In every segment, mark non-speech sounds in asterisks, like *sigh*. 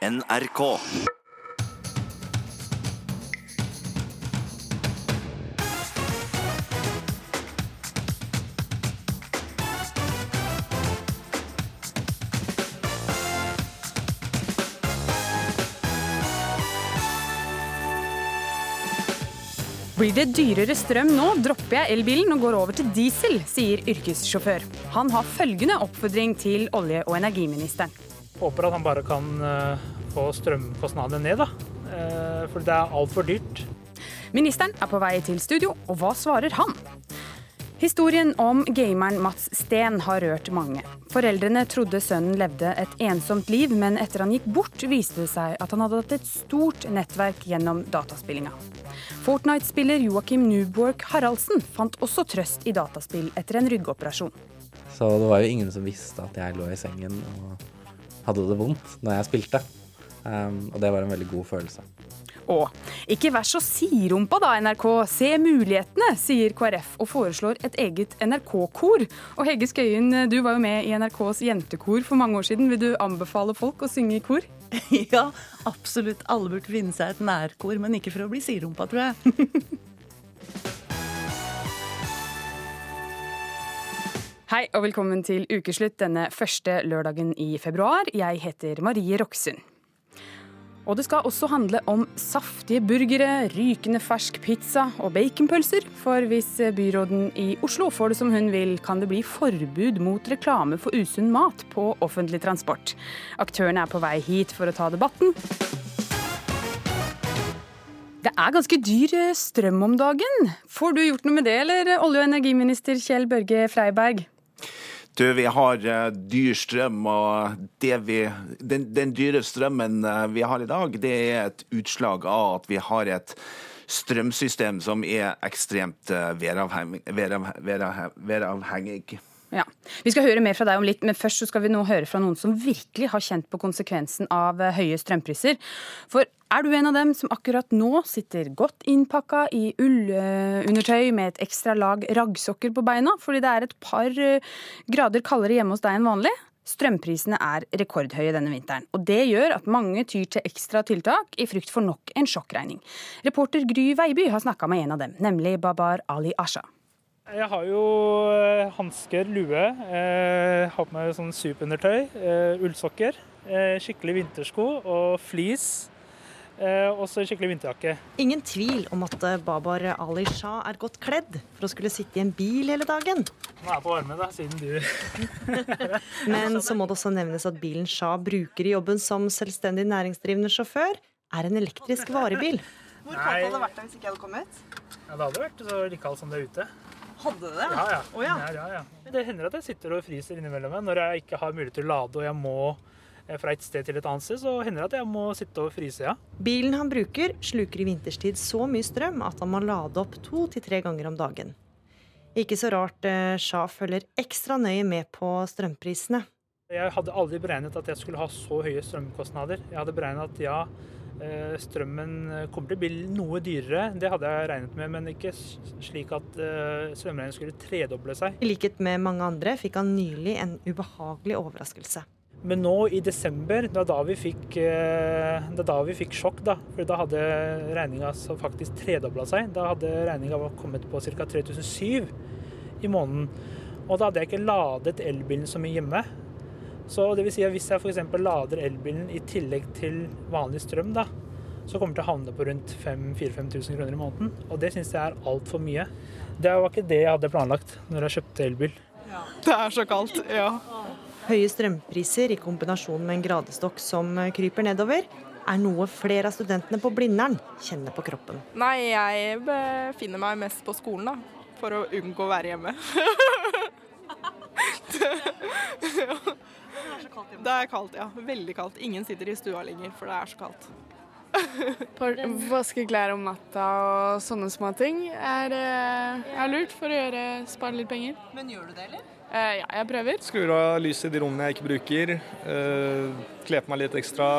NRK. Blir det dyrere strøm nå, dropper jeg elbilen og går over til diesel, sier yrkessjåfør. Han har følgende oppfordring til olje- og energiministeren. Håper at han bare kan eh, få strømkostnadene ned, da. Eh, For det er altfor dyrt. Ministeren er på vei til studio, og hva svarer han? Historien om gameren Mats Steen har rørt mange. Foreldrene trodde sønnen levde et ensomt liv, men etter han gikk bort, viste det seg at han hadde hatt et stort nettverk gjennom dataspillinga. Fortnite-spiller Joakim Newborg Haraldsen fant også trøst i dataspill etter en ryggoperasjon. Så det var jo ingen som visste at jeg lå i sengen og hadde det vondt når jeg spilte. Um, og det var en veldig god følelse. Og ikke vær så sidrumpa da, NRK. Se mulighetene, sier KrF og foreslår et eget NRK-kor. Og Hegge Skøyen, du var jo med i NRKs jentekor for mange år siden. Vil du anbefale folk å synge i kor? *laughs* Ja, absolutt. Alle burde finne seg et nærkor, men ikke for å bli sidrumpa, tror jeg. *laughs* Hei og velkommen til ukeslutt denne første lørdagen i februar. Jeg heter Marie Roksund. Og det skal også handle om saftige burgere, rykende fersk pizza og baconpølser. For hvis byråden i Oslo får det som hun vil, kan det bli forbud mot reklame for usunn mat på offentlig transport. Aktørene er på vei hit for å ta debatten. Det er ganske dyr strøm om dagen. Får du gjort noe med det, eller olje- og energiminister Kjell Børge Freiberg? Du, vi har eh, dyr strøm, og vi, den, den dyre strømmen eh, vi har i dag, det er et utslag av at vi har et strømsystem som er ekstremt væravhengig. værav- værav- væravhengig. Ja. Vi skal høre mer fra deg om litt, men først skal vi nå høre fra noen som virkelig har kjent på konsekvensen av eh, høye strømpriser. For er du en av dem som akkurat nå sitter godt innpakka i ullundertøy med et ekstra lag raggsokker på beina fordi det er et par eh, grader kaldere hjemme hos deg enn vanlig? Strømprisene er rekordhøye denne vinteren, og det gjør at mange tyr til ekstra tiltak i frykt for nok en sjokkregning. Reporter Gry Veiby har snakka med en av dem, nemlig Babar Ali Asha. Jeg har jo eh, hansker, lue, eh, har på meg sånn superundertøy, eh, ullsokker, eh, skikkelig vintersko og flis. Eh, og så skikkelig vinterjakke. Ingen tvil om at eh, Babar Ali Shah er godt kledd for å skulle sitte i en bil hele dagen. Nå er jeg på varme, da, siden du *laughs* *laughs* Men så må det også nevnes at bilen Shah bruker i jobben som selvstendig næringsdrivende sjåfør, er en elektrisk varebil. Hvor kaldt hadde det vært da hvis ikke jeg hadde kommet? Ja, det hadde vært så like kaldt som det er ute. Hadde det? Ja, ja. Oh, ja. ja, ja. Det hender at jeg sitter og fryser innimellom når jeg ikke har mulighet til å lade og jeg må eh, fra et sted til et annet sted, så hender det at jeg må sitte og fryse, ja. Bilen han bruker, sluker i vinterstid så mye strøm at han må lade opp to til tre ganger om dagen. Ikke så rart eh, Shah følger ekstra nøye med på strømprisene. Jeg hadde aldri beregnet at jeg skulle ha så høye strømkostnader. Jeg hadde beregnet at ja, strømmen kommer til å bli noe dyrere. Det hadde jeg regnet med, men ikke slik at eh, strømregningen skulle tredoble seg. I likhet med mange andre fikk han nylig en ubehagelig overraskelse. Men nå i desember, det var da vi fikk, eh, da vi fikk sjokk, da. For da hadde regninga faktisk tredobla seg. Da hadde regninga kommet på ca. 3007 i måneden. Og da hadde jeg ikke ladet elbilen så mye hjemme. Så det vil si at hvis jeg f.eks. lader elbilen i tillegg til vanlig strøm, da, så kommer det til å havne på rundt 4000-5000 kroner i måneden. Og det syns jeg er altfor mye. Det var ikke det jeg hadde planlagt når jeg kjøpte elbil. Det er så kaldt, ja. Høye strømpriser i kombinasjon med en gradestokk som kryper nedover, er noe flere av studentene på Blindern kjenner på kroppen. Nei, jeg befinner meg mest på skolen, da. For å unngå å være hjemme. *laughs* Det er kaldt, ja. Veldig kaldt. Ingen sitter i stua lenger, for det er så kaldt. *laughs* Vaske klær om natta og sånne små ting er, eh, er lurt for å gjøre, spare litt penger. Men gjør du det, eller? Eh, ja, jeg prøver. Skrur av lyset i de rommene jeg ikke bruker. Uh, Kle på meg litt ekstra,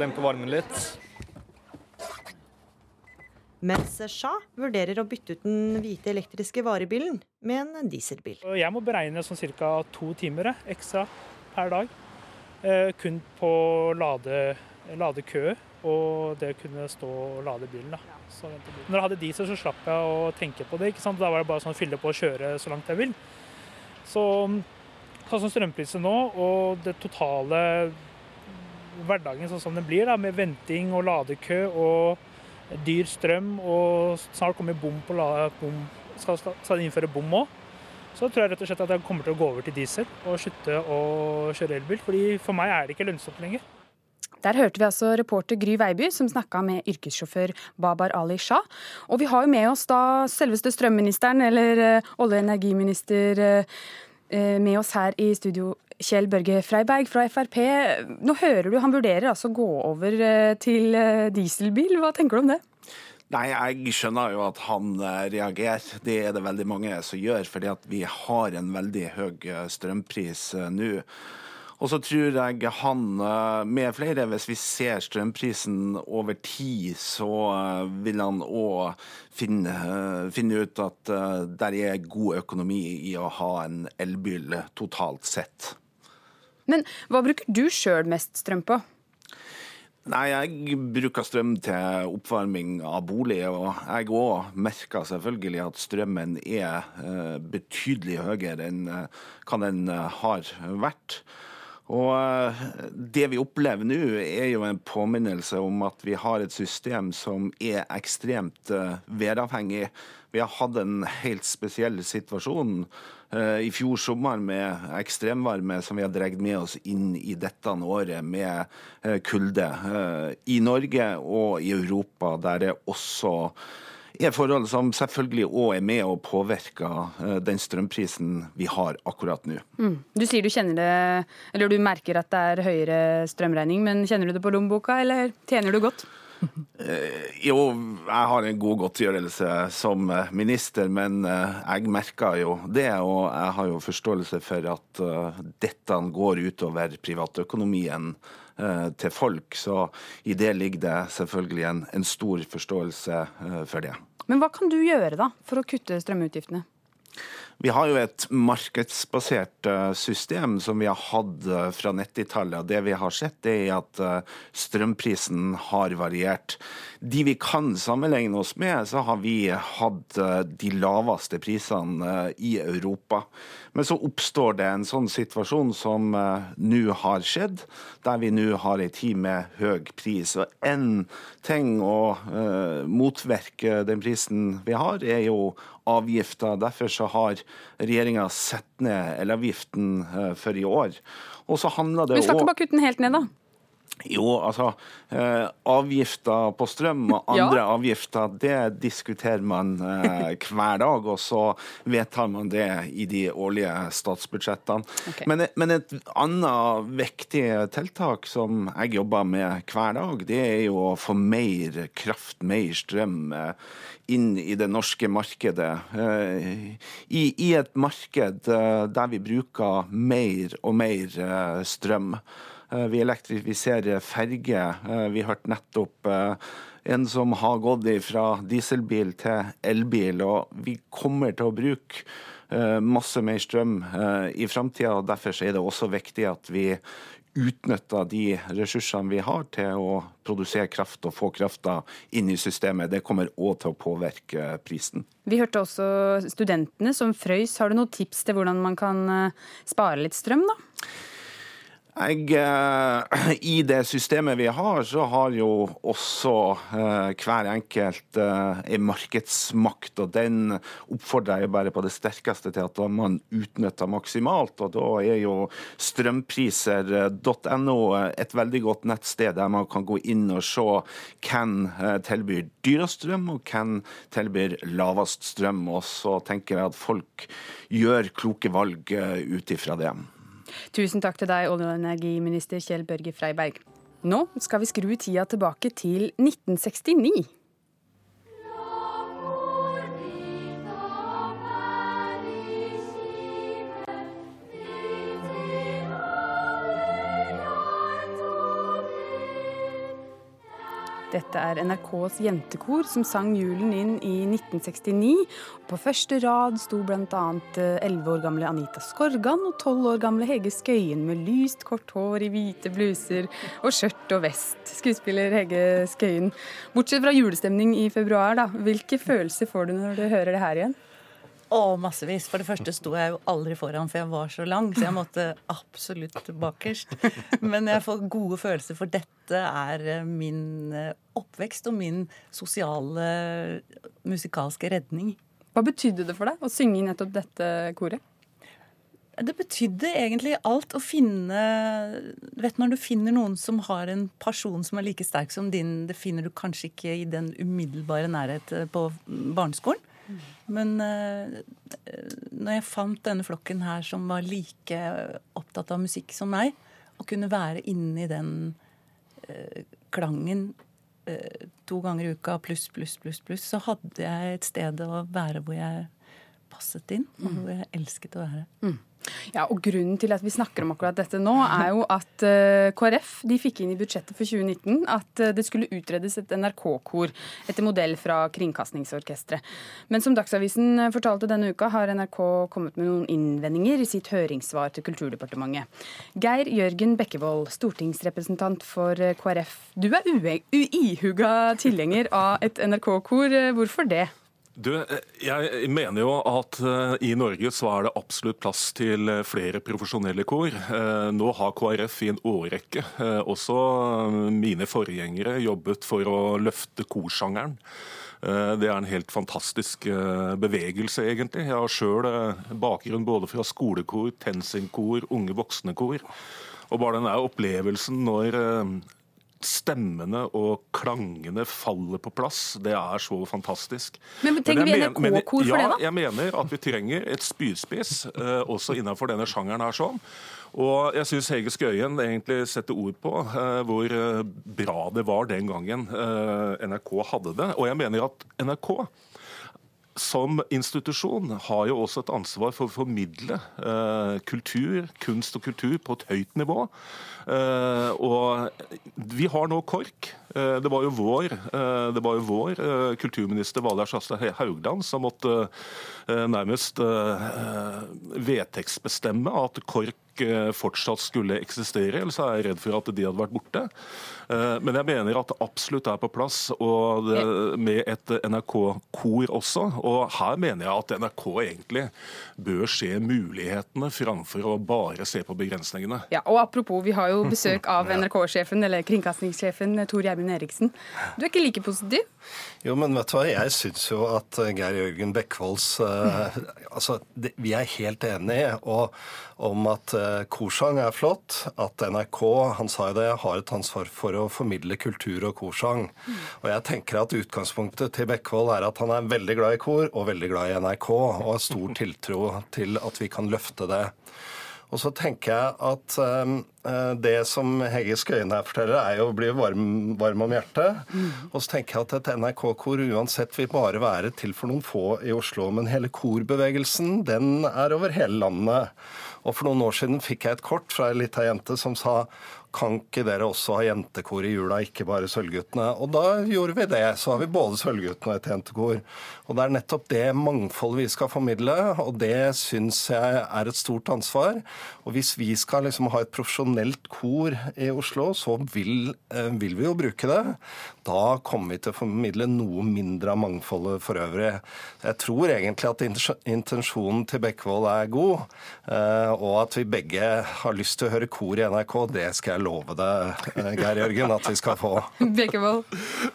dempe varmen litt. Mens Shah vurderer å bytte ut den hvite elektriske varebilen med en dieselbil. Jeg må beregne sånn ca. to timer ekstra per dag. Eh, kun på lade, ladekø og det å kunne stå og lade bilen. da. Så. Når jeg hadde diesel, så slapp jeg å tenke på det. ikke sant? Da var det bare sånn fylle på og kjøre så langt jeg vil. Så sånn som strømpriser nå, og det totale hverdagen sånn som den blir, da, med venting og ladekø og dyr strøm, og snart kommer bom på la, bom, skal, skal, skal innføre bom òg, så tror jeg rett og slett at jeg kommer til å gå over til diesel og slutte å kjøre elbil. fordi for meg er det ikke lønnsomt lenger. Der hørte vi altså reporter Gry Veiby som snakka med yrkessjåfør Babar Ali Shah. Og vi har jo med oss da selveste strømministeren, eller uh, olje- og energiminister, uh, med oss her i studio. Kjell Børge Freiberg fra Frp. Nå hører du han vurderer altså å gå over til dieselbil. Hva tenker du om det? Nei, jeg skjønner jo at han reagerer. Det er det veldig mange som gjør, fordi at vi har en veldig høy strømpris nå. Og så tror jeg han med flere, hvis vi ser strømprisen over tid, så vil han òg finne, finne, ut at det er god økonomi i å ha en elbil totalt sett. Men hva bruker du sjøl mest strøm på? Nei, jeg bruker strøm til oppvarming av bolig, og jeg òg merker selvfølgelig at strømmen er betydelig høyere enn hva den har vært. Og Det vi opplever nå, er jo en påminnelse om at vi har et system som er ekstremt væravhengig. Vi har hatt en helt spesiell situasjon i fjor sommer med ekstremvarme som vi har dratt med oss inn i dette året med kulde. I Norge og i Europa, der det også er forhold som selvfølgelig òg er med og påvirker den strømprisen vi har akkurat nå. Mm. Du sier du kjenner det, eller du merker at det er høyere strømregning, men kjenner du det på lommeboka, eller tjener du godt? Jo, jeg har en god godtgjørelse som minister, men jeg merker jo det. Og jeg har jo forståelse for at dette går utover privatøkonomien til folk. Så i det ligger det selvfølgelig en, en stor forståelse for det. Men hva kan du gjøre da for å kutte strømutgiftene? Vi har jo et markedsbasert system som vi har hatt fra 90-tallet. Det vi har sett, er at strømprisen har variert. De vi kan sammenligne oss med, så har vi hatt de laveste prisene i Europa. Men så oppstår det en sånn situasjon som nå har skjedd, der vi nå har en tid med høy pris. Og en ting å motvirke den prisen vi har, er jo avgifter. Derfor så har regjeringa satt ned elavgiften for i år. Og så handler det Du skal ikke bare kutte den helt ned, da? Jo, altså eh, Avgifter på strøm og *laughs* andre ja. avgifter, det diskuterer man eh, *laughs* hver dag. Og så vedtar man det i de årlige statsbudsjettene. Okay. Men, men, et annet viktig tiltak som jeg jobber med hver dag, det er jo å få mer kraft, mer strøm, eh, inn i det norske markedet. I, i et marked der vi bruker mer og mer strøm. Vi elektrifiserer ferger. Vi hørte nettopp en som har gått fra dieselbil til elbil. Og vi kommer til å bruke masse mer strøm i framtida. Derfor er det også viktig at vi utnytter de ressursene vi har til å produsere kraft og få krafta inn i systemet. Det kommer òg til å påvirke prisen. Vi hørte også studentene som frøys. Har du noen tips til hvordan man kan spare litt strøm, da? Jeg, *clears throat* I det systemet vi har, så har jo også hver enkelt en markedsmakt. og Den oppfordrer jeg bare på det sterkeste til at man utnytter maksimalt. og Da er jo strømpriser.no et veldig godt nettsted der man kan gå inn og se hvem tilbyr dyrest strøm, og hvem tilbyr lavest strøm. Og så tenker jeg at folk gjør kloke valg ut ifra det. Tusen takk til deg, olje- og energiminister Kjell Børge Freiberg. Nå skal vi skru tida tilbake til 1969. Dette er NRKs jentekor som sang julen inn i 1969. På første rad sto bl.a. 11 år gamle Anita Skorgan og 12 år gamle Hege Skøyen med lyst, kort hår i hvite bluser og skjørt og vest. Skuespiller Hege Skøyen. Bortsett fra julestemning i februar, da. Hvilke følelser får du når du hører det her igjen? Å, massevis. For det første sto jeg jo aldri foran, for jeg var så lang. Så jeg måtte absolutt bakerst. Men jeg får gode følelser, for dette er eh, min eh, oppvekst og min sosiale musikalske redning. Hva betydde det for deg å synge i nettopp dette koret? Det betydde egentlig alt å finne vet Når du finner noen som har en person som er like sterk som din, det finner du kanskje ikke i den umiddelbare nærhet eh, på barneskolen. Men uh, når jeg fant denne flokken her som var like opptatt av musikk som meg, å kunne være inni den uh, klangen uh, to ganger i uka pluss, pluss, pluss, pluss, så hadde jeg et sted å være hvor jeg passet inn, og hvor jeg elsket å være. Mm. Ja, og Grunnen til at vi snakker om akkurat dette nå, er jo at uh, KrF de fikk inn i budsjettet for 2019 at uh, det skulle utredes et NRK-kor etter modell fra Kringkastingsorkesteret. Men som Dagsavisen fortalte denne uka, har NRK kommet med noen innvendinger i sitt høringssvar til Kulturdepartementet. Geir Jørgen Bekkevold, stortingsrepresentant for KrF. Du er uihuga tilhenger av et NRK-kor. Hvorfor det? Du, jeg mener jo at uh, i Norge så er det absolutt plass til uh, flere profesjonelle kor. Uh, nå har KrF i en årrekke, også mine forgjengere, jobbet for å løfte korsjangeren. Det er en helt fantastisk bevegelse, egentlig. Jeg har sjøl bakgrunn både fra skolekor, TenSing-kor, unge voksne-kor. Og bare den der opplevelsen når stemmene og klangene faller på plass. Det er så fantastisk. Men trenger vi NRK-kor for ja, det, da? Jeg mener at vi trenger et spydspiss eh, også innenfor denne sjangeren her sånn. Og jeg syns Hege Skøyen egentlig setter ord på eh, hvor uh, bra det var den gangen NRK hadde det. Og jeg mener at NRK som institusjon har jo også et ansvar for å formidle eh, kultur, kunst og kultur på et høyt nivå. Eh, og vi har nå KORK. Eh, det var jo vår, eh, var jo vår eh, kulturminister Valgerd Svarstad Haugland som måtte eh, nærmest vedtektsbestemme at KORK fortsatt skulle eksistere, ellers er jeg redd for at de hadde vært borte. Men jeg mener at det absolutt er på plass, og det, med et NRK-kor også. Og her mener jeg at NRK egentlig bør se mulighetene framfor å bare se på begrensningene. Ja, og Apropos, vi har jo besøk av *laughs* NRK-sjefen, eller kringkastingssjefen Tor Gjermund Eriksen. Du er ikke like positiv? Jo, men vet du hva, jeg syns jo at Geir Jørgen Bekkevolds uh, Altså, det, vi er helt enige og, om at uh, korsang er flott. At NRK, han sa jo det, har et ansvar for å formidle kultur og korsang. Og jeg tenker at utgangspunktet til Bekkevold er at han er veldig glad i kor og veldig glad i NRK, og har stor *laughs* tiltro til at vi kan løfte det. Og så tenker jeg at um, det som Hege Skøyen her forteller, er jo å bli varm, varm om hjertet. Mm. Og så tenker jeg at et NRK-kor uansett vil bare være til for noen få i Oslo. Men hele korbevegelsen, den er over hele landet. Og for noen år siden fikk jeg et kort fra ei lita jente som sa kan ikke dere også ha jentekor i jula, ikke bare Sølvguttene? Og da gjorde vi det. Så har vi både Sølvguttene og et jentekor. Og det er nettopp det mangfoldet vi skal formidle, og det syns jeg er et stort ansvar. Og hvis vi skal liksom ha et profesjonelt kor i Oslo, så vil, eh, vil vi jo bruke det. Da kommer vi til å formidle noe mindre av mangfoldet for øvrig. Jeg tror egentlig at intensjonen til Bekkevold er god, eh, og at vi begge har lyst til å høre kor i NRK, det skal jeg love deg, eh, Geir Jørgen, at vi skal få. *laughs* Bekkevold?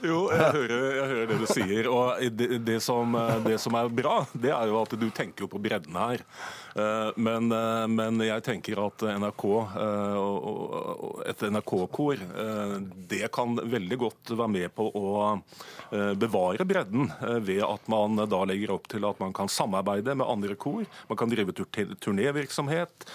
Jo, jeg hører, jeg hører, det du sier. Og det, det, som, det, som, er bra, det er jo at du tenker jo på bredden her. Eh, men, eh, men jeg tenker at NRK, et NRK-kor, det kan veldig godt være med på å bevare bredden ved at man da legger opp til at man kan samarbeide med andre kor. Man kan drive turnévirksomhet.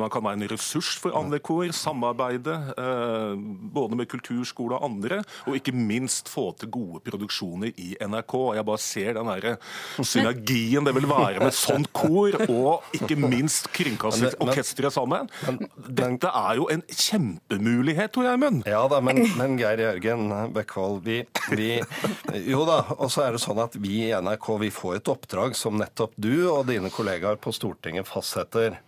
Man kan være en ressurs for andre kor. samarbeide eh, både med kulturskole og andre, og ikke minst få til gode produksjoner i NRK. Jeg bare ser den der synergien det vil være med sånt kor og ikke minst kringkastingsorkesteret sammen. Dette er jo en kjempemulighet, Tor Gjermund. Ja da, men, men Geir Jørgen Bekkevold, vi, vi Jo da, og så er det sånn at vi i NRK vi får et oppdrag som nettopp du og dine kollegaer på Stortinget fastsetter.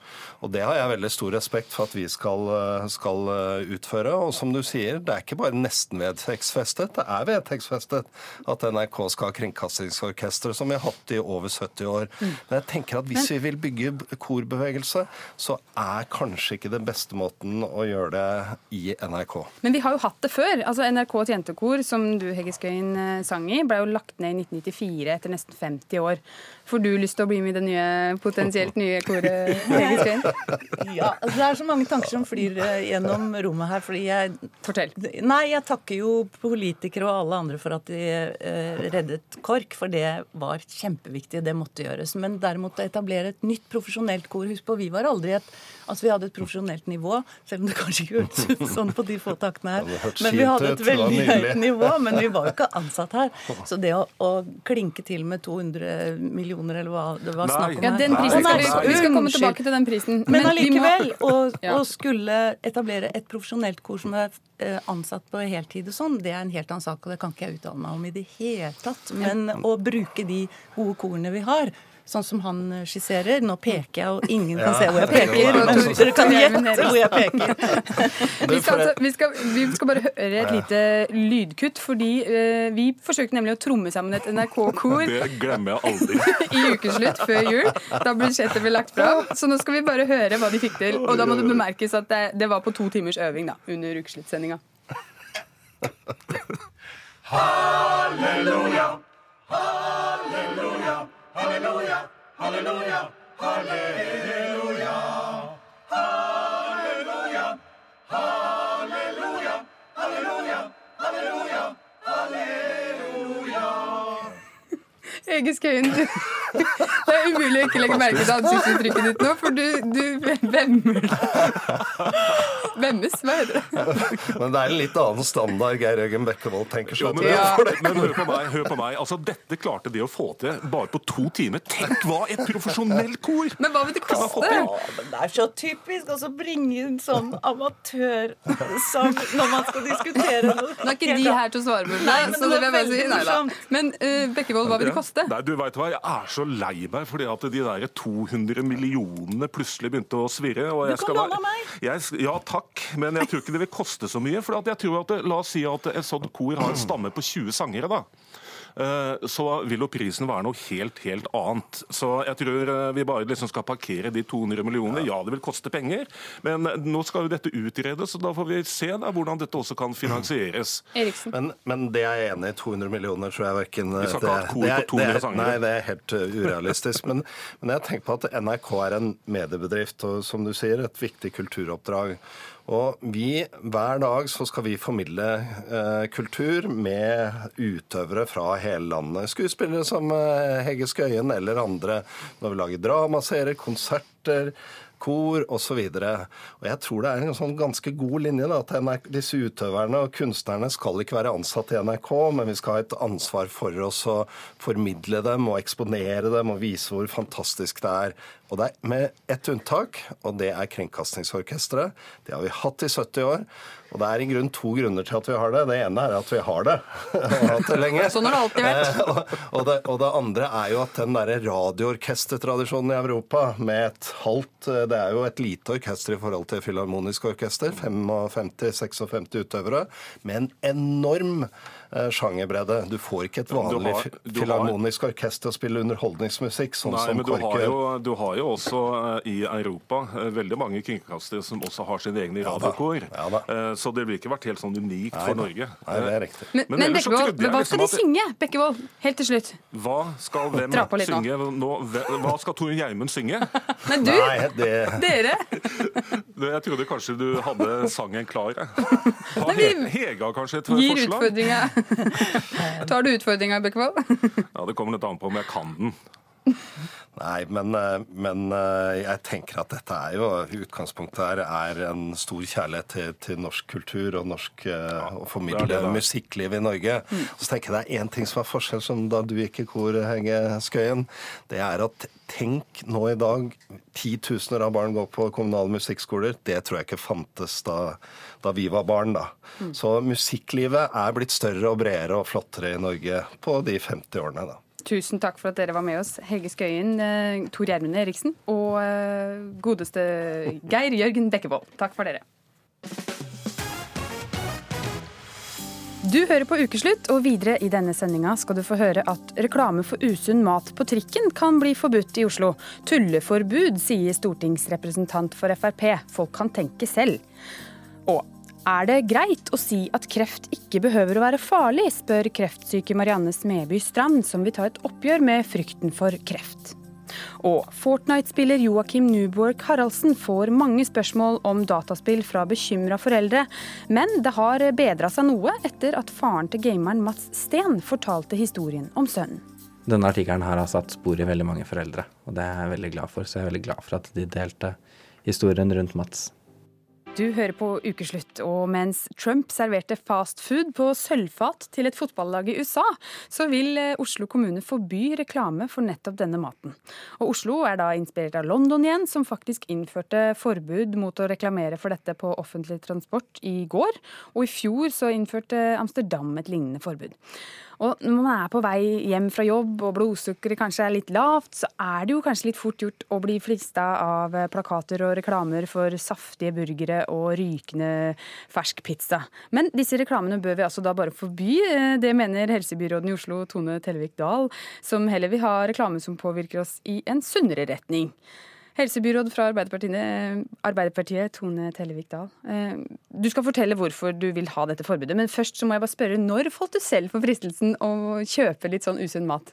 Og det har jeg veldig stor respekt for at vi skal, skal utføre. Og som du sier, det er ikke bare nesten vedtektsfestet, det er vedtektsfestet at NRK skal ha kringkastingsorkester, som vi har hatt i over 70 år. Men jeg tenker at hvis vi vil bygge korbevegelse, så er kanskje ikke den beste måten å gjøre det i NRK. Men vi har jo hatt det før. Altså NRKs jentekor, som du Hegge Skøyen eh, sang i, ble jo lagt ned i 1994 etter nesten 50 år. Får du lyst til å bli med i det nye, potensielt *laughs* nye koret, Hegge Skøyen? Ja, altså det er så mange tanker som flyr eh, gjennom rommet her. fordi jeg... Fortell. Nei, jeg takker jo politikere og alle andre for at de eh, reddet KORK, for det var kjempeviktig. Det måtte gjøres. Men derimot å etablere et nytt profesjonelt kor Husk på, vi var aldri et Altså, vi hadde et profesjonelt nivå, selv om det kanskje ikke hørtes ut sånn på de få taktene her. Men vi hadde et veldig høyt nivå, men vi var jo ikke ansatt her. Så det å, å klinke til med 200 millioner, eller hva det var snakk om Ja, den prisen skal vi, vi skal komme tilbake til den prisen. Men må- allikevel, å, *laughs* Ja. å skulle etablere et profesjonelt kor som er eh, ansatt på heltid og sånn, det er en helt annen sak, og det kan ikke jeg uttale meg om i det hele tatt. Men å bruke de gode korene vi har, sånn som han eh, skisserer Nå peker jeg, og ingen kan Ja. se hvor jeg *laughs* peker, men dere kan gjette hvor jeg peker. *laughs* *laughs* Vi skal, altså, vi, skal, vi skal bare høre et lite lydkutt, fordi uh, vi forsøkte nemlig å tromme sammen et NRK-kor Det glemmer jeg aldri. i ukeslutt før jul, da budsjettet ble lagt fram. Så nå skal vi bare høre hva de fikk til. Og da må det bemerkes at det, det var på to timers øving da, under ukesluttsendinga. Halleluja, halleluja, halleluja, halleluja, halleluja. Halleluja, halleluja, halleluja, halleluja, halleluja. Hege Skøyen, du, *laughs* det er umulig å ikke legge merke til ansiktsuttrykket ditt nå, for du, du vemmer. Vemmes, hva heter det? Men det er en litt annen standard Geir Jørgen Bekkevold tenker Jo, seg men, til. for men hør på meg. hør på meg. Altså, Dette klarte de å få til bare på to timer. Tenk hva et profesjonelt kor Men hva vil det koste? Ja, men det er så typisk å bringe inn sånn amatørsang når man skal diskutere noe. Nå er ikke de her til å svare på det, så det vil jeg bare si. Nei da. Men uh, Bekkevold, hva vil det koste? Nei, du vet hva, Jeg er så lei meg fordi at de der 200 millionene plutselig begynte å svirre. Og jeg Du kan låne meg. Jeg, ja takk, men jeg tror ikke det vil koste så mye. For at jeg tror at, La oss si at et sånt kor har en stamme på 20 sangere. da. Eh, Så vil jo prisen være noe helt, helt annet. Så jeg tror eh, vi bare liksom skal parkere de 200 millionene. Ja, det vil koste penger, men eh, nå skal jo dette utredes, og da får vi se da, hvordan dette også kan finansieres. Men, men det er jeg enig i. 200 millioner tror jeg verken Vi skal ikke ha et kor på 200 det er- sangere. Nei, det er helt uh, urealistisk. Men, men jeg tenker på at NRK er en mediebedrift og som du sier, et viktig kulturoppdrag. Og vi, Hver dag så skal vi formidle eh, kultur med utøvere fra hele landet. Skuespillere som eh, Hege Skøyen eller andre. Når vi lager dramaserier, konserter, kor osv. Og jeg tror det er en sånn ganske god linje da, at NRK, disse utøverne og kunstnerne skal ikke være ansatt i NRK, men vi skal ha et ansvar for oss å formidle dem og eksponere dem og vise hvor fantastisk det er. Og det er med ett unntak, og det er Kringkastingsorkesteret. Det har vi hatt i 70 år. Og det er i grunn to grunner til at vi har det. Det ene er at vi har det. *laughs* og har hatt det lenge. Sånn har det alltid vært. Eh, og, det, og det andre er jo at den derre radioorkestertradisjonen i Europa med et halvt eh, Det er jo et lite orkester i forhold til Filharmonisk orkester. 55-56 utøvere. Med en enorm sjangerbredde. Du får ikke et Ja, vanlig har- fi- har- Filharmonisk orkester til å spille underholdningsmusikk, sånn Nei, som men du har, jo, du har jo også eh, i Europa eh, veldig mange kringkastere som også har sine egne Ja da. radiokor. Ja da. Eh, Så det ville ikke vært helt sånn unikt Nei for. Norge. Nei, det er riktig. Men, men, men Bekkevold, hva liksom skal de synge? Bekkevold, helt til slutt. Hva skal hvem synge nå. nå? Hva skal Tore Gjermund synge? *laughs* Nei, du! Nei, det... Dere! *laughs* Jeg trodde kanskje du hadde sangen klar. *laughs* Har Hega kanskje et Gir utfordringer, utfordringa. Tar du utfordringa, Bekkevold? Ja, Det kommer litt an på om jeg kan den. Nei, men, eh, men eh, jeg tenker at dette er jo Utgangspunktet her er en stor kjærlighet til, til norsk kultur og norsk ja, å formidle det det, musikkliv i Norge. Mm. Så tenker jeg det er én ting som er forskjell, som da du gikk i kor, Henge Skøyen. Det er at tenk nå i dag Titusener av barn går på kommunale musikkskoler. Det tror jeg ikke fantes da, da vi var barn, da. Mm. Så musikklivet er blitt større og bredere og flottere i Norge på de 50 årene, da. Tusen takk for at dere var med oss, Helge Skøyen, eh, Tor Gjermund Eriksen og eh, godeste Geir Jørgen Bekkevold. Takk for dere. Du hører på Ukeslutt, og videre i denne sendinga skal du få høre at reklame for usunn mat på trikken kan bli forbudt i Oslo. Tulleforbud, sier stortingsrepresentant for Frp. Folk kan tenke selv. Og er det greit å si at kreft ikke behøver å være farlig, spør kreftsyke Marianne Smeby Strand, som vil ta et oppgjør med frykten for kreft. Og Fortnite-spiller Joakim Nuborg Haraldsen får mange spørsmål om dataspill fra bekymra foreldre, men det har bedra seg noe etter at faren til gameren Mats Steen fortalte historien om sønnen. Denne artikkelen har satt spor i veldig mange foreldre, og det er jeg veldig glad for. Så jeg er veldig glad for at de delte historien rundt Mats. Du hører på Ukeslutt, og mens Trump serverte fast food på sølvfat til et fotballag i USA, så vil eh, Oslo kommune forby reklame for nettopp denne maten. Og Oslo er da inspirert av London igjen, som faktisk innførte forbud mot å reklamere for dette på offentlig transport i går. Og i fjor så innførte Amsterdam et lignende forbud. Og når man er på vei hjem fra jobb og blodsukkeret kanskje er litt lavt, så er det jo kanskje litt fort gjort å bli frista av plakater og reklamer for saftige burgere og rykende fersk pizza. Men disse reklamene bør vi altså da bare forby. Det mener helsebyråden i Oslo, Tone Tellevik Dahl, som heller vil ha reklame som påvirker oss i en sunnere retning. Helsebyråd fra Arbeiderpartiet, Arbeiderpartiet Tone Tellevik Dahl. Eh, du skal fortelle hvorfor du vil ha dette forbudet, men først så må jeg bare spørre, når falt du selv for fristelsen å kjøpe litt sånn usunn mat?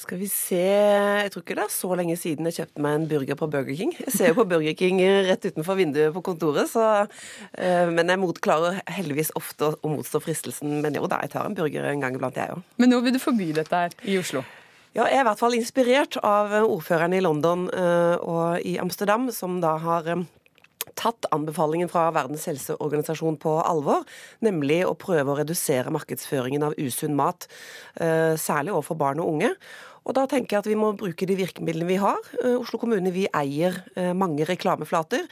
Skal vi se Jeg tror ikke det er så lenge siden jeg kjøpte meg en burger på Burger King. Jeg ser jo på Burger King rett utenfor vinduet på kontoret, så eh, Men jeg motklarer heldigvis ofte å motstå fristelsen. Men jo da, jeg tar en burger en gang iblant, jeg òg. Men nå vil du forby dette her i Oslo? Ja, jeg er i hvert fall inspirert av ordførerne i London uh, og i Amsterdam, som da har um, tatt anbefalingen fra Verdens helseorganisasjon på alvor, nemlig å prøve å redusere markedsføringen av usunn mat, særlig overfor barn og unge. Og da tenker jeg at vi må bruke de virkemidlene vi har. Oslo kommune vi eier mange reklameflater.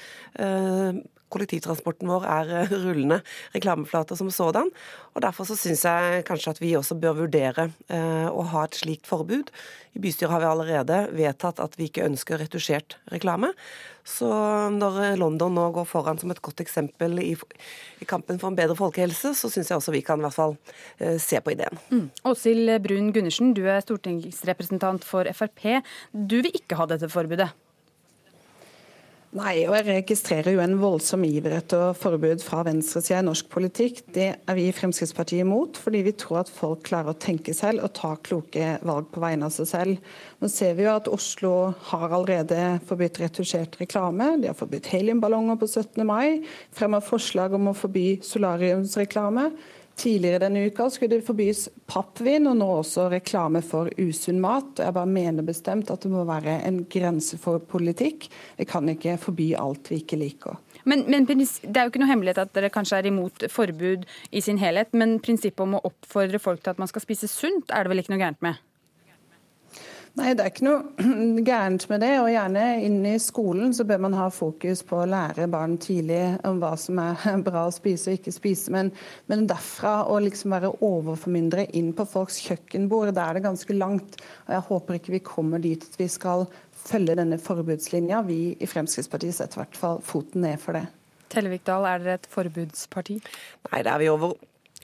Kollektivtransporten vår er eh, rullende reklameflater som sådan. og Derfor så syns jeg kanskje at vi også bør vurdere eh, å ha et slikt forbud. I bystyret har vi allerede vedtatt at vi ikke ønsker retusjert reklame. Så når London nå går foran som et godt eksempel i, kampen for en bedre folkehelse, så syns jeg også vi kan i hvert fall eh, se på ideen. Mm. Brun Gundersen, du er stortingsrepresentant for Frp. Du vil ikke ha dette forbudet? Nei, og jeg registrerer jo en voldsom iver etter forbud fra venstresida i norsk politikk. Det er vi i Fremskrittspartiet imot, fordi vi tror at folk klarer å tenke selv og ta kloke valg på vegne av seg selv. Nå ser vi jo at Oslo har allerede forbudt retusjert reklame. De har forbudt heliumballonger på 17. mai. Fremmer forslag om å forby solariumsreklame. Tidligere denne uka skulle det forbys pappvin, og nå også reklame for usunn mat. Jeg bare mener bestemt at det må være en grense for politikk. Vi kan ikke forby alt vi ikke liker. Men, men, Det er jo ikke noe hemmelighet at dere kanskje er imot forbud i sin helhet, men prinsippet om å oppfordre folk til at man skal spise sunt, er det vel ikke noe gærent med? Nei, det er ikke noe *clears throat* gærent med det. Og gjerne inn i skolen så bør man ha fokus på å lære barn tidlig om hva som er *laughs* bra å spise og ikke spise. Men, men derfra å liksom være overformyndere inn på folks kjøkkenbord, da er det ganske langt. Og jeg håper ikke vi kommer dit at vi skal følge denne forbudslinja. Vi i Fremskrittspartiet setter i hvert fall foten ned for det. Tellevikdal, er dere et forbudsparti? Nei, det er vi over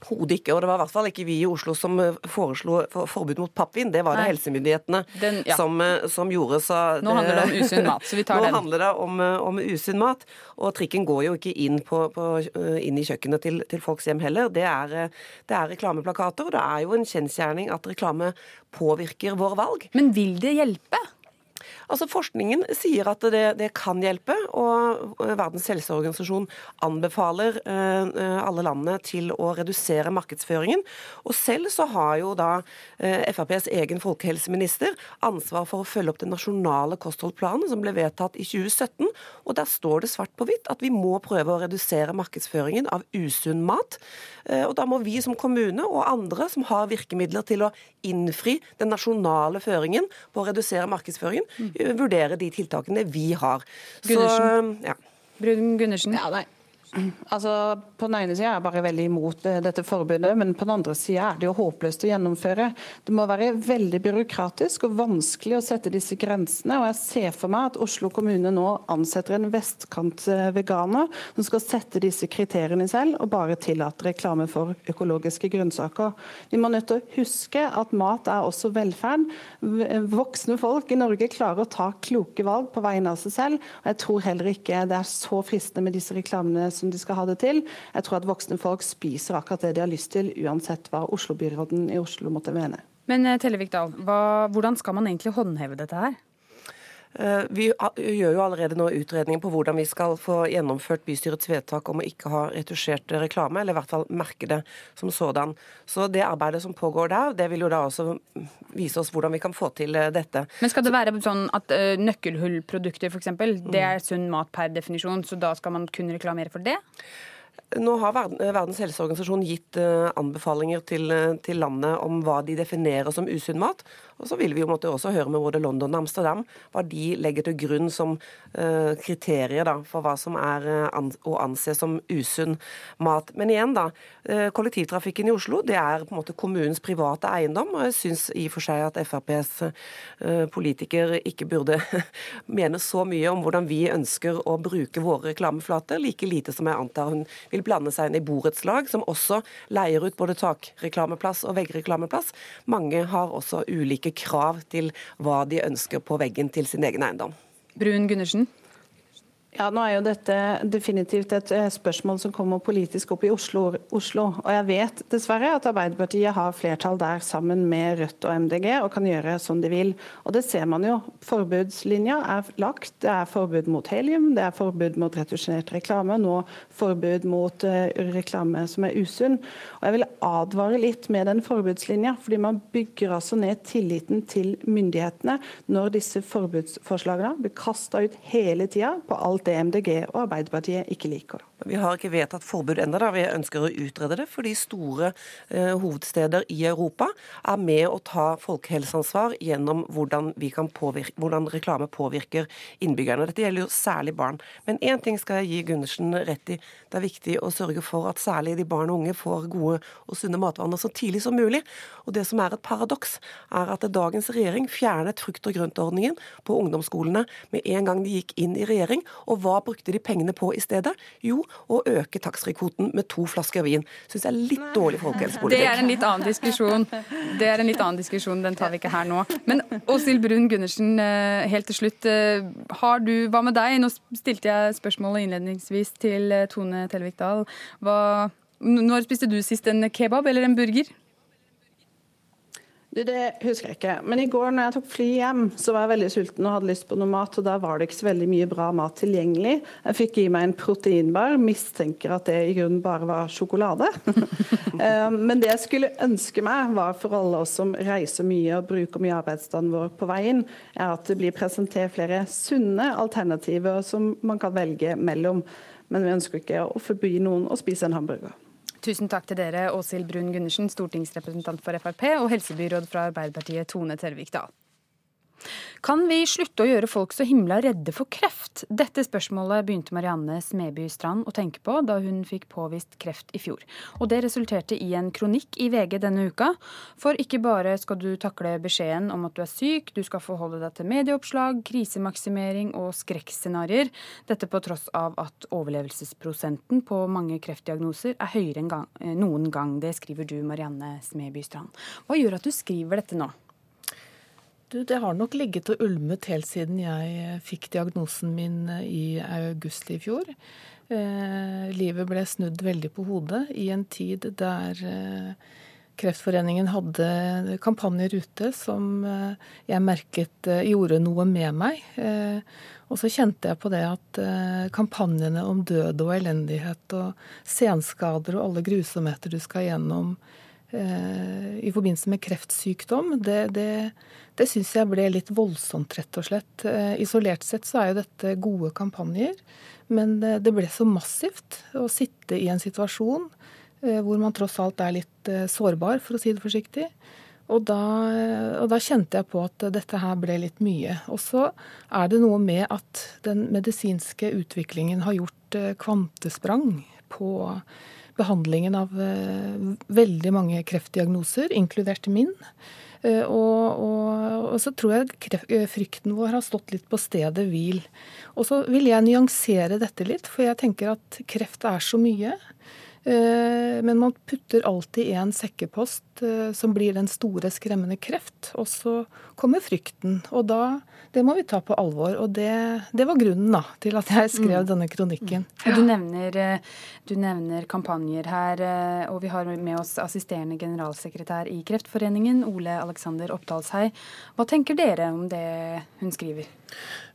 Overhodet ikke. Og det var i hvert fall ikke vi i Oslo som eh, foreslo forbud mot pappvin. Det var det Nei. helsemyndighetene den, ja. som, eh, som, gjorde. Så det, nå handler det om usunn mat, så vi tar *laughs* nå den. Nå handler det om, eh, om usunn mat. Og trikken går jo ikke inn, på, på, inn i kjøkkenet til, til, folks hjem heller. Det er, det er reklameplakater, og det er jo en kjensgjerning at reklame påvirker våre valg. Men vil det hjelpe? Altså Forskningen sier at det, det, kan hjelpe, og Verdens helseorganisasjon anbefaler eh, alle landene til å redusere markedsføringen. Og Selv så har jo da eh, FrPs egen folkehelseminister ansvar for å følge opp den nasjonale kostholdplanen som ble vedtatt i 2017. og Der står det svart på hvitt at vi må prøve å redusere markedsføringen av usunn mat. Eh, og Da må vi som kommune og andre som har virkemidler til å innfri den nasjonale føringen på å redusere markedsføringen. Vurdere de tiltakene vi har. Så, ja. Brun Gundersen. Ja, nei. Altså, På den ene sida er jeg bare veldig imot eh, dette forbudet, men på den andre sida er det jo håpløst å gjennomføre. Det må være veldig byråkratisk og vanskelig å sette disse grensene. og Jeg ser for meg at Oslo kommune nå ansetter en vestkantveganer som skal sette disse kriteriene selv, og bare tillate reklame for økologiske grønnsaker. Vi må nødt til å huske at mat er også velferd. Voksne folk i Norge klarer å ta kloke valg på vegne av seg selv. og Jeg tror heller ikke det er så fristende med disse reklamene som de skal ha det til. Jeg tror at voksne folk spiser akkurat det de har lyst til, uansett hva Oslo-byråden i Oslo måtte mene. Men eh, Tellevik Dahl, hvordan skal man egentlig håndheve dette her? Eh, vi gjør jo allerede nå utredninger på hvordan vi skal få gjennomført bystyrets vedtak om å ikke ha retusjert reklame, eller i hvert fall merke det som sådan. Så det arbeidet som pågår der, det vil jo da også vise oss hvordan vi kan få til eh, dette. Men skal det være sånn at uh, nøkkelhullprodukter f.eks., det er sunn mat per definisjon, så da skal man kun reklamere for det? Nå har Verdens helseorganisasjon gitt anbefalinger til, til landet om hva de definerer som usunn mat. Og så vil vi jo måtte også høre med både London og Amsterdam hva de legger til grunn som kriterier da, for hva som er å anse som usunn mat. Men igjen, da. Kollektivtrafikken i Oslo det er på en måte kommunens private eiendom. Og jeg syns i og for seg at FrPs politiker ikke burde *laughs* mene så mye om hvordan vi ønsker å bruke våre reklameflater, like lite som jeg antar hun vil blande seg inn i borettslag, som også leier ut både takreklameplass og veggreklameplass. Mange har også ulike krav til hva de ønsker på veggen til sin egen eiendom. Brun Gundersen? Ja, nå er jo dette definitivt et eh, spørsmål som kommer politisk opp i Oslo, Oslo. Og jeg vet dessverre at Arbeiderpartiet har flertall der sammen med Rødt og MDG og kan gjøre som de vil. Og det ser man jo. Forbudslinja er lagt. Det er forbud mot helium, det er forbud mot retusjonert reklame, nå forbud mot uh, reklame som er usunn. Og jeg vil advare litt med den forbudslinja, fordi man bygger altså ned tilliten til myndighetene når disse forbudsforslagene blir kasta ut hele tida på alt det MDG og Arbeiderpartiet ikke liker. Vi har ikke vedtatt forbud ennå. Vi ønsker å utrede det, fordi store eh, hovedsteder i Europa er med å ta folkehelseansvar gjennom hvordan, påvirke, hvordan, reklame påvirker innbyggerne. Dette gjelder jo særlig barn. Men én ting skal jeg gi Gundersen rett i. Det er viktig å sørge for at særlig de barn og unge får gode og sunne matvaner så tidlig som mulig. Og det som er et paradoks, er at dagens regjering fjernet frukt- og grøntordningen på ungdomsskolene med en gang de gikk inn i regjering. Og hva brukte de pengene på i stedet? Jo, å øke taxfree-kvoten med to flasker vin. Syns jeg er litt dårlig folkehelsepolitikk. Det er en litt annen diskusjon. Det er en litt annen diskusjon, den tar vi ikke her nå. Men Åshild Brun Gundersen, eh, helt til slutt. Eh, har du, hva med deg? Nå stilte jeg spørsmålet innledningsvis til eh, Tone Telvik Dahl. Hva, når spiste du sist en kebab eller en burger? Det husker jeg ikke. Men i går når jeg tok fly hjem, så var jeg veldig sulten og hadde lyst på noe mat. Og da var det ikke så veldig mye bra mat tilgjengelig. Jeg fikk i meg en proteinbar. Mistenker at det i grunnen bare var sjokolade. *laughs* Eh, men det jeg skulle ønske meg, var for alle oss som reiser mye og bruker mye arbeidsdagen vår på veien, er at det blir presentert flere sunne alternativer som man kan velge mellom. Men vi ønsker ikke å forby noen å spise en hamburger. Tusen takk til dere, Åshild Brun Gundersen, stortingsrepresentant for Frp, og helsebyråd fra Arbeiderpartiet, Tone Tervik Dahl. Kan vi slutte å gjøre folk så himla redde for kreft? Dette spørsmålet begynte Marianne Smeby Strand å tenke på da hun fikk påvist kreft i fjor. Og det resulterte i en kronikk i VG denne uka. For ikke bare skal du takle beskjeden om at du er syk, du skal forholde deg til medieoppslag, krisemaksimering og skrekkscenarioer. Dette på tross av at overlevelsesprosenten på mange kreftdiagnoser er høyere enn gang, eh, noen gang. Det skriver du, Marianne Smeby Strand. Hva gjør at du skriver dette nå? Du, det har nok ligget og ulmet helt siden jeg fikk diagnosen min i august i fjor. Eh, livet ble snudd veldig på hodet i en tid der eh, Kreftforeningen hadde kampanjer ute som eh, jeg merket eh, gjorde noe med meg. Eh, og så kjente jeg på det at kampanjene om død og elendighet og senskader og alle grusomheter du skal gjennom i forbindelse med kreftsykdom, det, det, det syns jeg ble litt voldsomt, rett og slett. Isolert sett så er jo dette gode kampanjer, men det ble så massivt å sitte i en situasjon Eh, hvor man tross alt er litt eh, sårbar, for å si det forsiktig. Og da, og da, kjente jeg på at dette her ble litt mye. Og så er det noe med at den medisinske utviklingen har gjort eh, kvantesprang på behandlingen av veldig mange kreftdiagnoser, inkludert min. Og, og, og så tror jeg kreft, frykten vår har stått litt på stedet hvil. Og så vil jeg nyansere dette litt, for jeg tenker at kreft er så mye. Eh, men man putter alltid en sekkepost eh, som blir den store, skremmende kreft. Og så kommer frykten. Og da Det må vi ta på alvor. Og det, det var grunnen da, til at jeg skrev mm. denne kronikken. Mm. Du, nevner, eh, du nevner kampanjer her, og vi har med oss assisterende generalsekretær i Kreftforeningen, Ole Alexander Oppdalshei. Hva tenker dere om det hun skriver?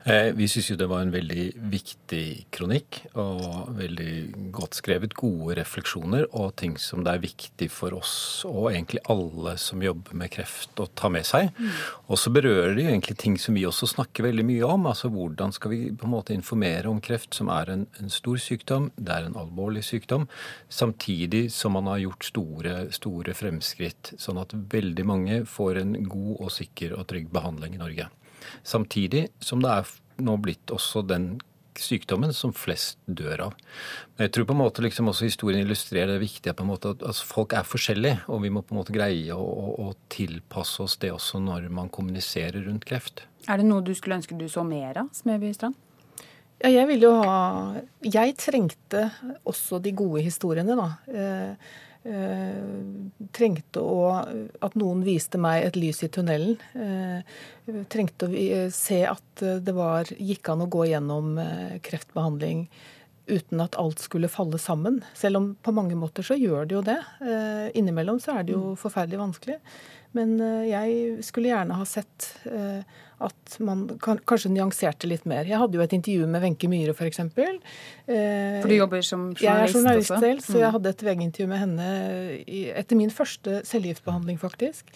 Eh, vi syns jo det var en veldig viktig kronikk, og veldig godt skrevet. Gode refleksjoner og ting som det er viktig for oss og egentlig alle som jobber med kreft å ta med seg. Mm. Og så berører det jo egentlig ting som vi også snakker veldig mye om. Altså hvordan skal vi på en måte informere om kreft, som er en, en stor sykdom, det er en alvorlig sykdom, samtidig som man har gjort store, store fremskritt, sånn at veldig mange får en god og sikker og trygg behandling i Norge. Samtidig som det er nå blitt også den sykdommen som flest dør av. Men jeg tror på en måte liksom også historien illustrerer det viktige på en måte at altså folk er forskjellige, og vi må på en måte greie å, å, å, tilpasse oss det også når man kommuniserer rundt kreft. Er det noe du skulle ønske du så mer av, Smedby Strand? Ja, jeg ville jo ha Jeg trengte også de gode historiene, da. Eh, trengte å At noen viste meg et lys i tunnelen. Eh, trengte å se at det var, gikk an å gå gjennom eh, kreftbehandling uten at alt skulle falle sammen. Selv om på mange måter så gjør det jo det. Innimellom så er det jo mm. forferdelig vanskelig. Men jeg skulle gjerne ha sett at man kanskje nyanserte litt mer. Jeg hadde jo et intervju med Wenche Myhre, f.eks. Eh, For du jobber som journalist, jeg er journalist også? selv, så mm. jeg hadde et VG-intervju med henne etter min første cellegiftbehandling, faktisk.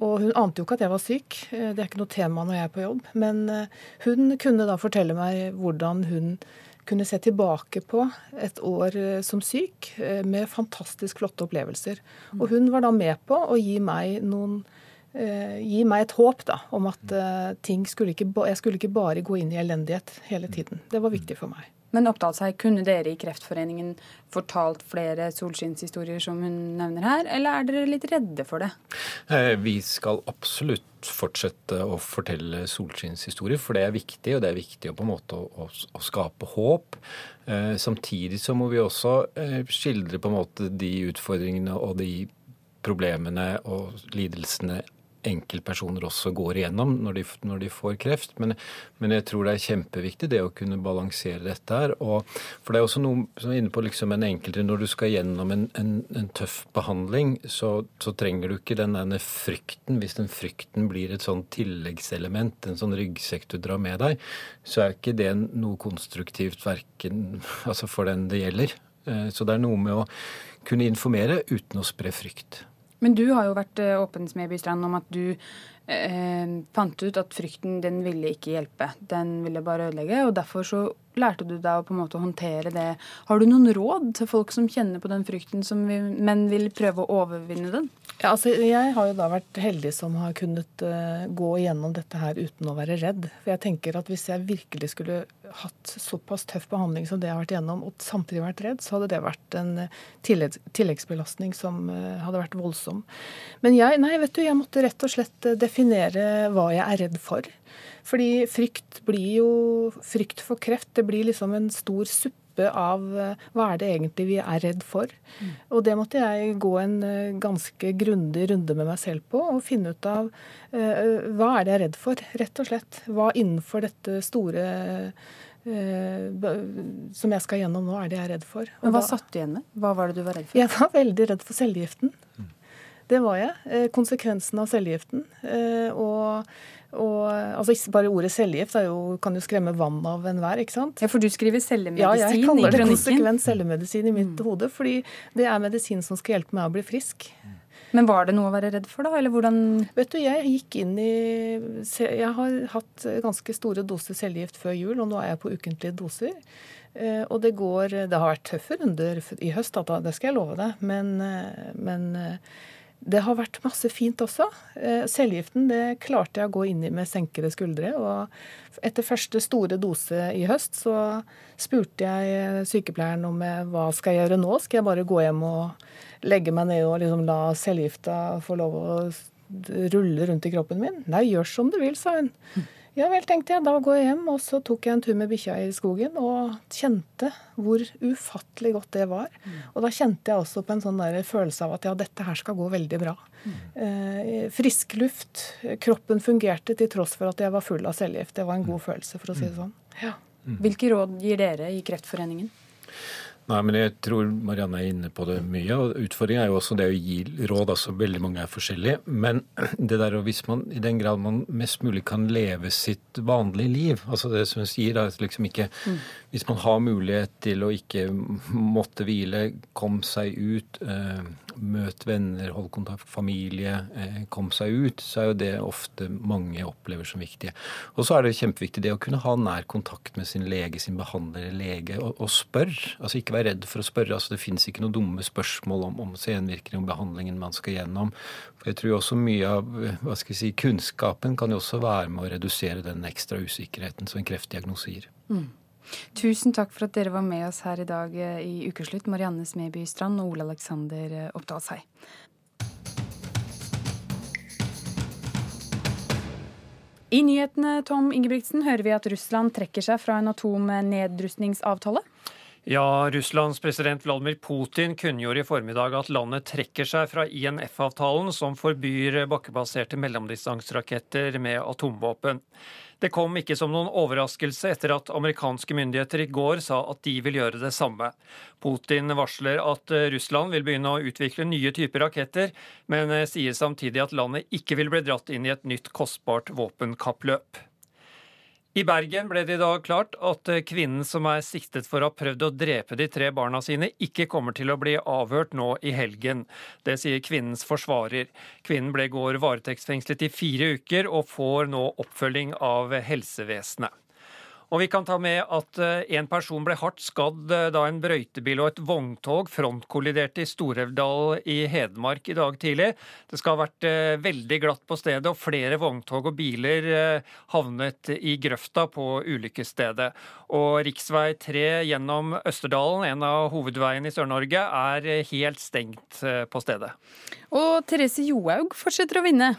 Og hun ante jo ikke at jeg var syk. Eh, det er ikke noe tema når jeg er på jobb. Men eh, hun kunne da fortelle meg hvordan hun kunne se tilbake på et år som syk med fantastisk flotte opplevelser. Og hun var da med på å gi meg noen Eh, gi meg et håp da, om at uh, ting skulle ikke, jeg skulle ikke bare gå inn i elendighet hele tiden. Det var viktig for meg. Men Oppdalshei, kunne dere i Kreftforeningen fortalt flere solskinnshistorier som hun nevner her, eller er dere litt redde for det? Eh, vi skal absolutt fortsette å fortelle solskinnshistorier, for det er viktig, og det er viktig å på en måte å, å skape håp. Samtidig så må vi også skildre på en måte de utfordringene og de problemene og lidelsene enkeltpersoner også går igjennom når de, når de får kreft. Men, men, jeg tror det er kjempeviktig det å kunne balansere dette her. Og, for det er også noe som er inne på liksom en enkelte Når du skal gjennom en, en, en tøff behandling, så, så, trenger du ikke den denne frykten. Hvis den frykten blir et sånn tilleggselement, en sånn ryggsekk du drar med deg, så er ikke det noe konstruktivt verken *laughs* altså for den det gjelder. Eh, så det er noe med å kunne informere uten å spre frykt. Men du har jo vært eh, åpen med Bystrand om at du eh, fant ut at frykten den ville ikke hjelpe. Den ville bare ødelegge. Og derfor så lærte du deg å på en måte håndtere det. Har du noen råd til folk som kjenner på den frykten, vi, men vil prøve å overvinne den? Ja, altså, jeg har jo da vært heldig som har kunnet uh, gå igjennom dette her uten å være redd. For jeg tenker at hvis jeg virkelig skulle hatt såpass tøff behandling som det jeg har vært igjennom, og samtidig vært redd, så hadde det vært en uh, tilleggs, tilleggsbelastning som uh, hadde vært voldsom. Men jeg, nei, vet du, jeg måtte rett og slett definere hva jeg er redd for. Fordi frykt blir jo Frykt for kreft, det blir liksom en stor suppe av eh, hva er det egentlig vi er redd for. Mm. Og det måtte jeg gå en eh, ganske grundig runde med meg selv på og finne ut av uh, hva er det jeg er redd for, rett og slett. Hva innenfor dette store uh, som jeg skal gjennom nå, er det jeg er redd for. Men Hva da, satt du igjen med? Hva var det du var redd for? Jeg var veldig redd for cellegiften. Mm. Det var jeg. Konsekvensen av cellegiften. Eh, og, og altså bare ordet cellegift jo, kan jo skremme vann av enhver, ikke sant? Ja, For du skriver cellemedisin ja, jeg kaller det konsekvent cellemedisin i mitt mm. hode. Fordi det er medisin som skal hjelpe meg å bli frisk. Men var det noe å være redd for, da? Eller hvordan Vet du, jeg gikk inn i Jeg har hatt ganske store doser cellegift før jul, og nå er jeg på ukentlige doser. Eh, og det går Det har vært tøffe runder i høst, det skal jeg love deg. Men, eh, men eh, det har vært masse fint også. Cellegiften det klarte jeg å gå inn i med senkede skuldre. Og etter første store dose i høst så spurte jeg sykepleieren om jeg, hva skal jeg gjøre nå. Skal jeg bare gå hjem og legge meg ned og liksom la cellegifta få lov å rulle rundt i kroppen min? Nei, gjør som du vil, sa hun. Ja vel, tenkte jeg. Da går jeg hjem. Og så tok jeg en tur med bikkja i skogen og kjente hvor ufattelig godt det var. Mm. Og da kjente jeg også på en sånn der følelse av at ja, dette her skal gå veldig bra. Mm. Eh, frisk luft. Kroppen fungerte til tross for at jeg var full av cellegift. Det var en god følelse, for å si det sånn. Ja. Hvilke råd gir dere i Kreftforeningen? Nei, men jeg tror Marianne er inne på det mye. og Utfordringen er jo også det å gi råd. altså Veldig mange er forskjellige. Men *clears throat* det der, og hvis man i den grad man mest mulig kan leve sitt vanlige liv altså Det som jeg sier, da, liksom ikke mm. Hvis man har mulighet til å ikke måtte hvile, komme seg ut, eh, møt venner, hold kontakt med familie, eh, kom seg ut, så er jo det ofte mange opplever som viktige. Og så er det kjempeviktig det å kunne ha nær kontakt med sin lege, sin behandler, lege, og, og spørre. Altså ikke være redd for å spørre. altså Det fins ikke noen dumme spørsmål om, om senvirkning, om behandlingen man skal gjennom. For jeg tror også mye av hva skal jeg si, kunnskapen kan jo også være med å redusere den ekstra usikkerheten som en kreftdiagnose gir. Mm. Tusen takk for at dere var med oss her i dag eh, i Ukeslutt, Marianne Smeby Strand og Ole Alexander eh, Oppdalshei. I nyhetene Tom Ingebrigtsen, hører vi at Russland trekker seg fra en atomnedrustningsavtale. Ja, Russlands president Vladimir Putin kunngjorde i formiddag at landet trekker seg fra INF-avtalen, som forbyr bakkebaserte mellomdistanseraketter med atomvåpen. Det kom ikke som noen overraskelse etter at amerikanske myndigheter i går sa at de vil gjøre det samme. Putin varsler at Russland vil begynne å utvikle nye typer raketter, men sier samtidig at landet ikke vil bli dratt inn i et nytt kostbart våpenkappløp. I Bergen ble det i dag klart at kvinnen som er siktet for å ha prøvd å drepe de tre barna sine, ikke kommer til å bli avhørt nå i helgen. Det sier kvinnens forsvarer. Kvinnen ble i går varetektsfengslet i fire uker og får nå oppfølging av helsevesenet. Og vi kan ta med at eh, en person ble hardt skadd eh, da en brøytebil og et vogntog frontkolliderte i Storevdal i Hedmark i dag tidlig. Det skal ha vært eh, veldig glatt på stedet, og flere vogntog og biler havnet i grøfta på ulykkesstedet. Og rv. 3 gjennom Østerdalen, en av hovedveiene i Sør-Norge, er helt stengt på stedet. Og Therese Johaug fortsetter å vinne.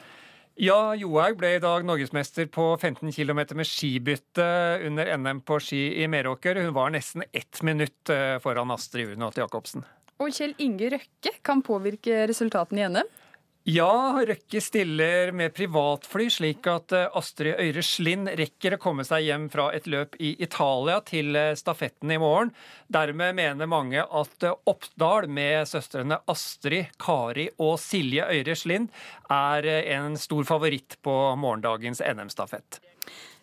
Ja, Johaug ble i dag norgesmester på 15 km med skibytte under NM på ski i Meråker. Hun var nesten ett minutt eh, foran Astrid Unot Jacobsen. Og Kjell Inge Røkke kan påvirke resultatene i NM? Ja, Røkke stiller med privatfly, slik at eh, Astrid Øyre Slind rekker å komme seg hjem fra et løp i Italia til eh, stafetten i morgen. Dermed mener mange at eh, Oppdal med søstrene Astrid, Kari og Silje Øyre Slind er en stor favoritt på morgendagens NM-stafett.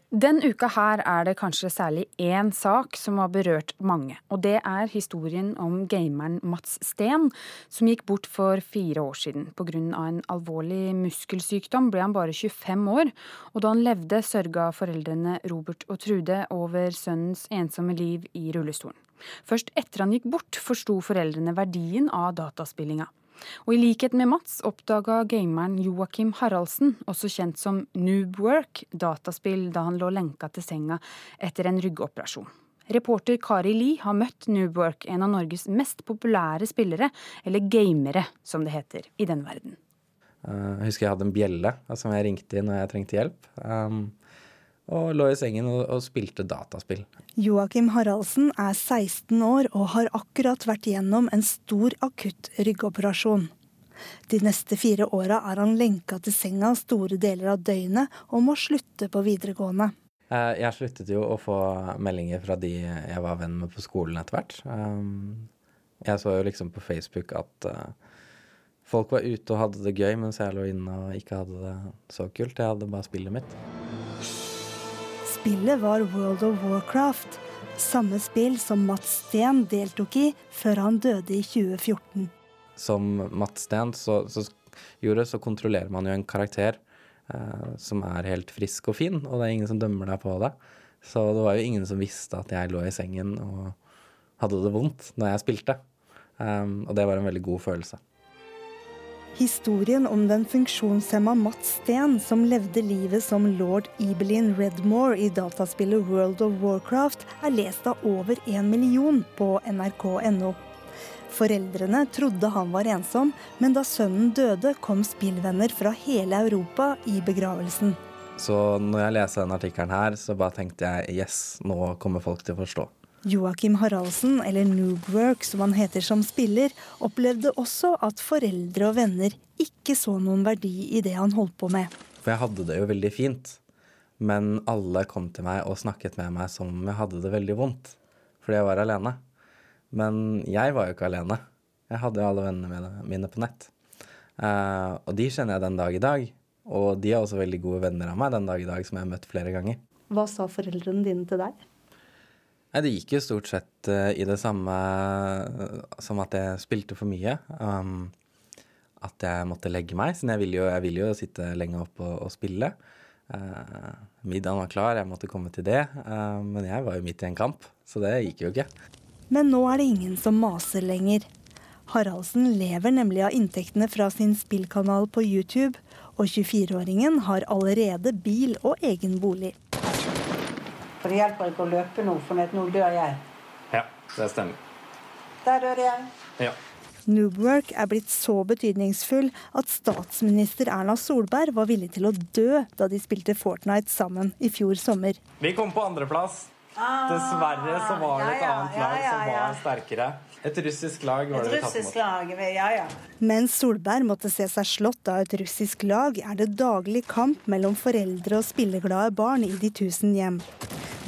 Den uka her er det kanskje særlig én sak som har berørt mange. Og det er historien om gameren Mats Steen, som gikk bort for fire år siden. Pga. en alvorlig muskelsykdom ble han bare 25 år, og da han levde, sørga foreldrene Robert og Trude over sønnens ensomme liv i rullestolen. Først etter han gikk bort, forsto foreldrene verdien av dataspillinga. Og i likhet med Mats oppdaga gameren Joakim Haraldsen, også kjent som Noobwork, dataspill da han lå lenka til senga etter en ryggoperasjon. Reporter Kari Lie har møtt Noobwork, en av Norges mest populære spillere, eller gamere som det heter i den verden. Eh, jeg husker jeg hadde en bjelle som jeg ringte i når jeg trengte hjelp. Um, og lå i sengen og, og spilte dataspill. Joakim Haraldsen er 16 år og har akkurat vært gjennom en stor akutt ryggoperasjon. De neste fire åra er han lenka til senga store deler av døgnet og må slutte på videregående. Eh, jeg sluttet jo å få meldinger fra de jeg var venn med på skolen etter hvert. Um, jeg så jo liksom på Facebook at uh, Folk var ute og hadde det gøy, mens jeg lå inne og ikke hadde det så kult. Jeg hadde bare spillet mitt. Spillet var World of Warcraft, samme spill som Mats Steen deltok i før han døde i 2014. Som Mats Steen så, så gjorde, så kontrollerer man jo en karakter eh, som er helt frisk og fin, og det er ingen som dømmer deg på det. Så det var jo ingen som visste at jeg lå i sengen og hadde det vondt når jeg spilte. Um, og det var en veldig god følelse. Historien om den funksjonshemma Mats Steen som levde livet som lord Ibelin Redmore i dataspillet World of Warcraft, er lest av over en million på nrk.no. Foreldrene trodde han var ensom, men da sønnen døde, kom spillvenner fra hele Europa i begravelsen. Så når jeg leser denne artikkelen her, så bare tenkte jeg yes, nå kommer folk til å forstå. Joakim Haraldsen, eller Noobwork som han heter som spiller, opplevde også at foreldre og venner ikke så noen verdi i det han holdt på med. For jeg hadde det jo veldig fint. Men alle kom til meg og snakket med meg som om jeg hadde det veldig vondt. Fordi jeg var alene. Men jeg var jo ikke alene. Jeg hadde jo alle vennene mine på nett. Uh, og de kjenner jeg den dag i dag. Og de er også veldig gode venner av meg den dag i dag, som jeg har møtt flere ganger. Hva sa foreldrene dine til deg? Nei, Det gikk jo stort sett uh, i det samme uh, som at jeg spilte for mye. Um, at jeg måtte legge meg, siden jeg ville jo, jeg ville jo sitte lenge oppe og, og spille. Uh, middagen var klar, jeg måtte komme til det. men jeg var jo midt i en kamp, så det gikk jo ikke. Men nå er det ingen som maser lenger. Haraldsen lever nemlig av inntektene fra sin spillkanal på YouTube, og 24-åringen har allerede bil og egen bolig. For det hjelper ikke å løpe nå, for nå dør jeg. Ja, det stemmer. Der dør jeg. Ja. Noobwork er blitt så betydningsfull at statsminister Erna Solberg var villig til å dø da de spilte Fortnite sammen i fjor sommer. Vi kom på andreplass. Dessverre så var det et annet lag som var sterkere. Et russisk lag var det vi tatt lag, ja, ja. Mens Solberg måtte se seg slått av et russisk lag, er det daglig kamp mellom foreldre og spilleglade barn i de tusen hjem.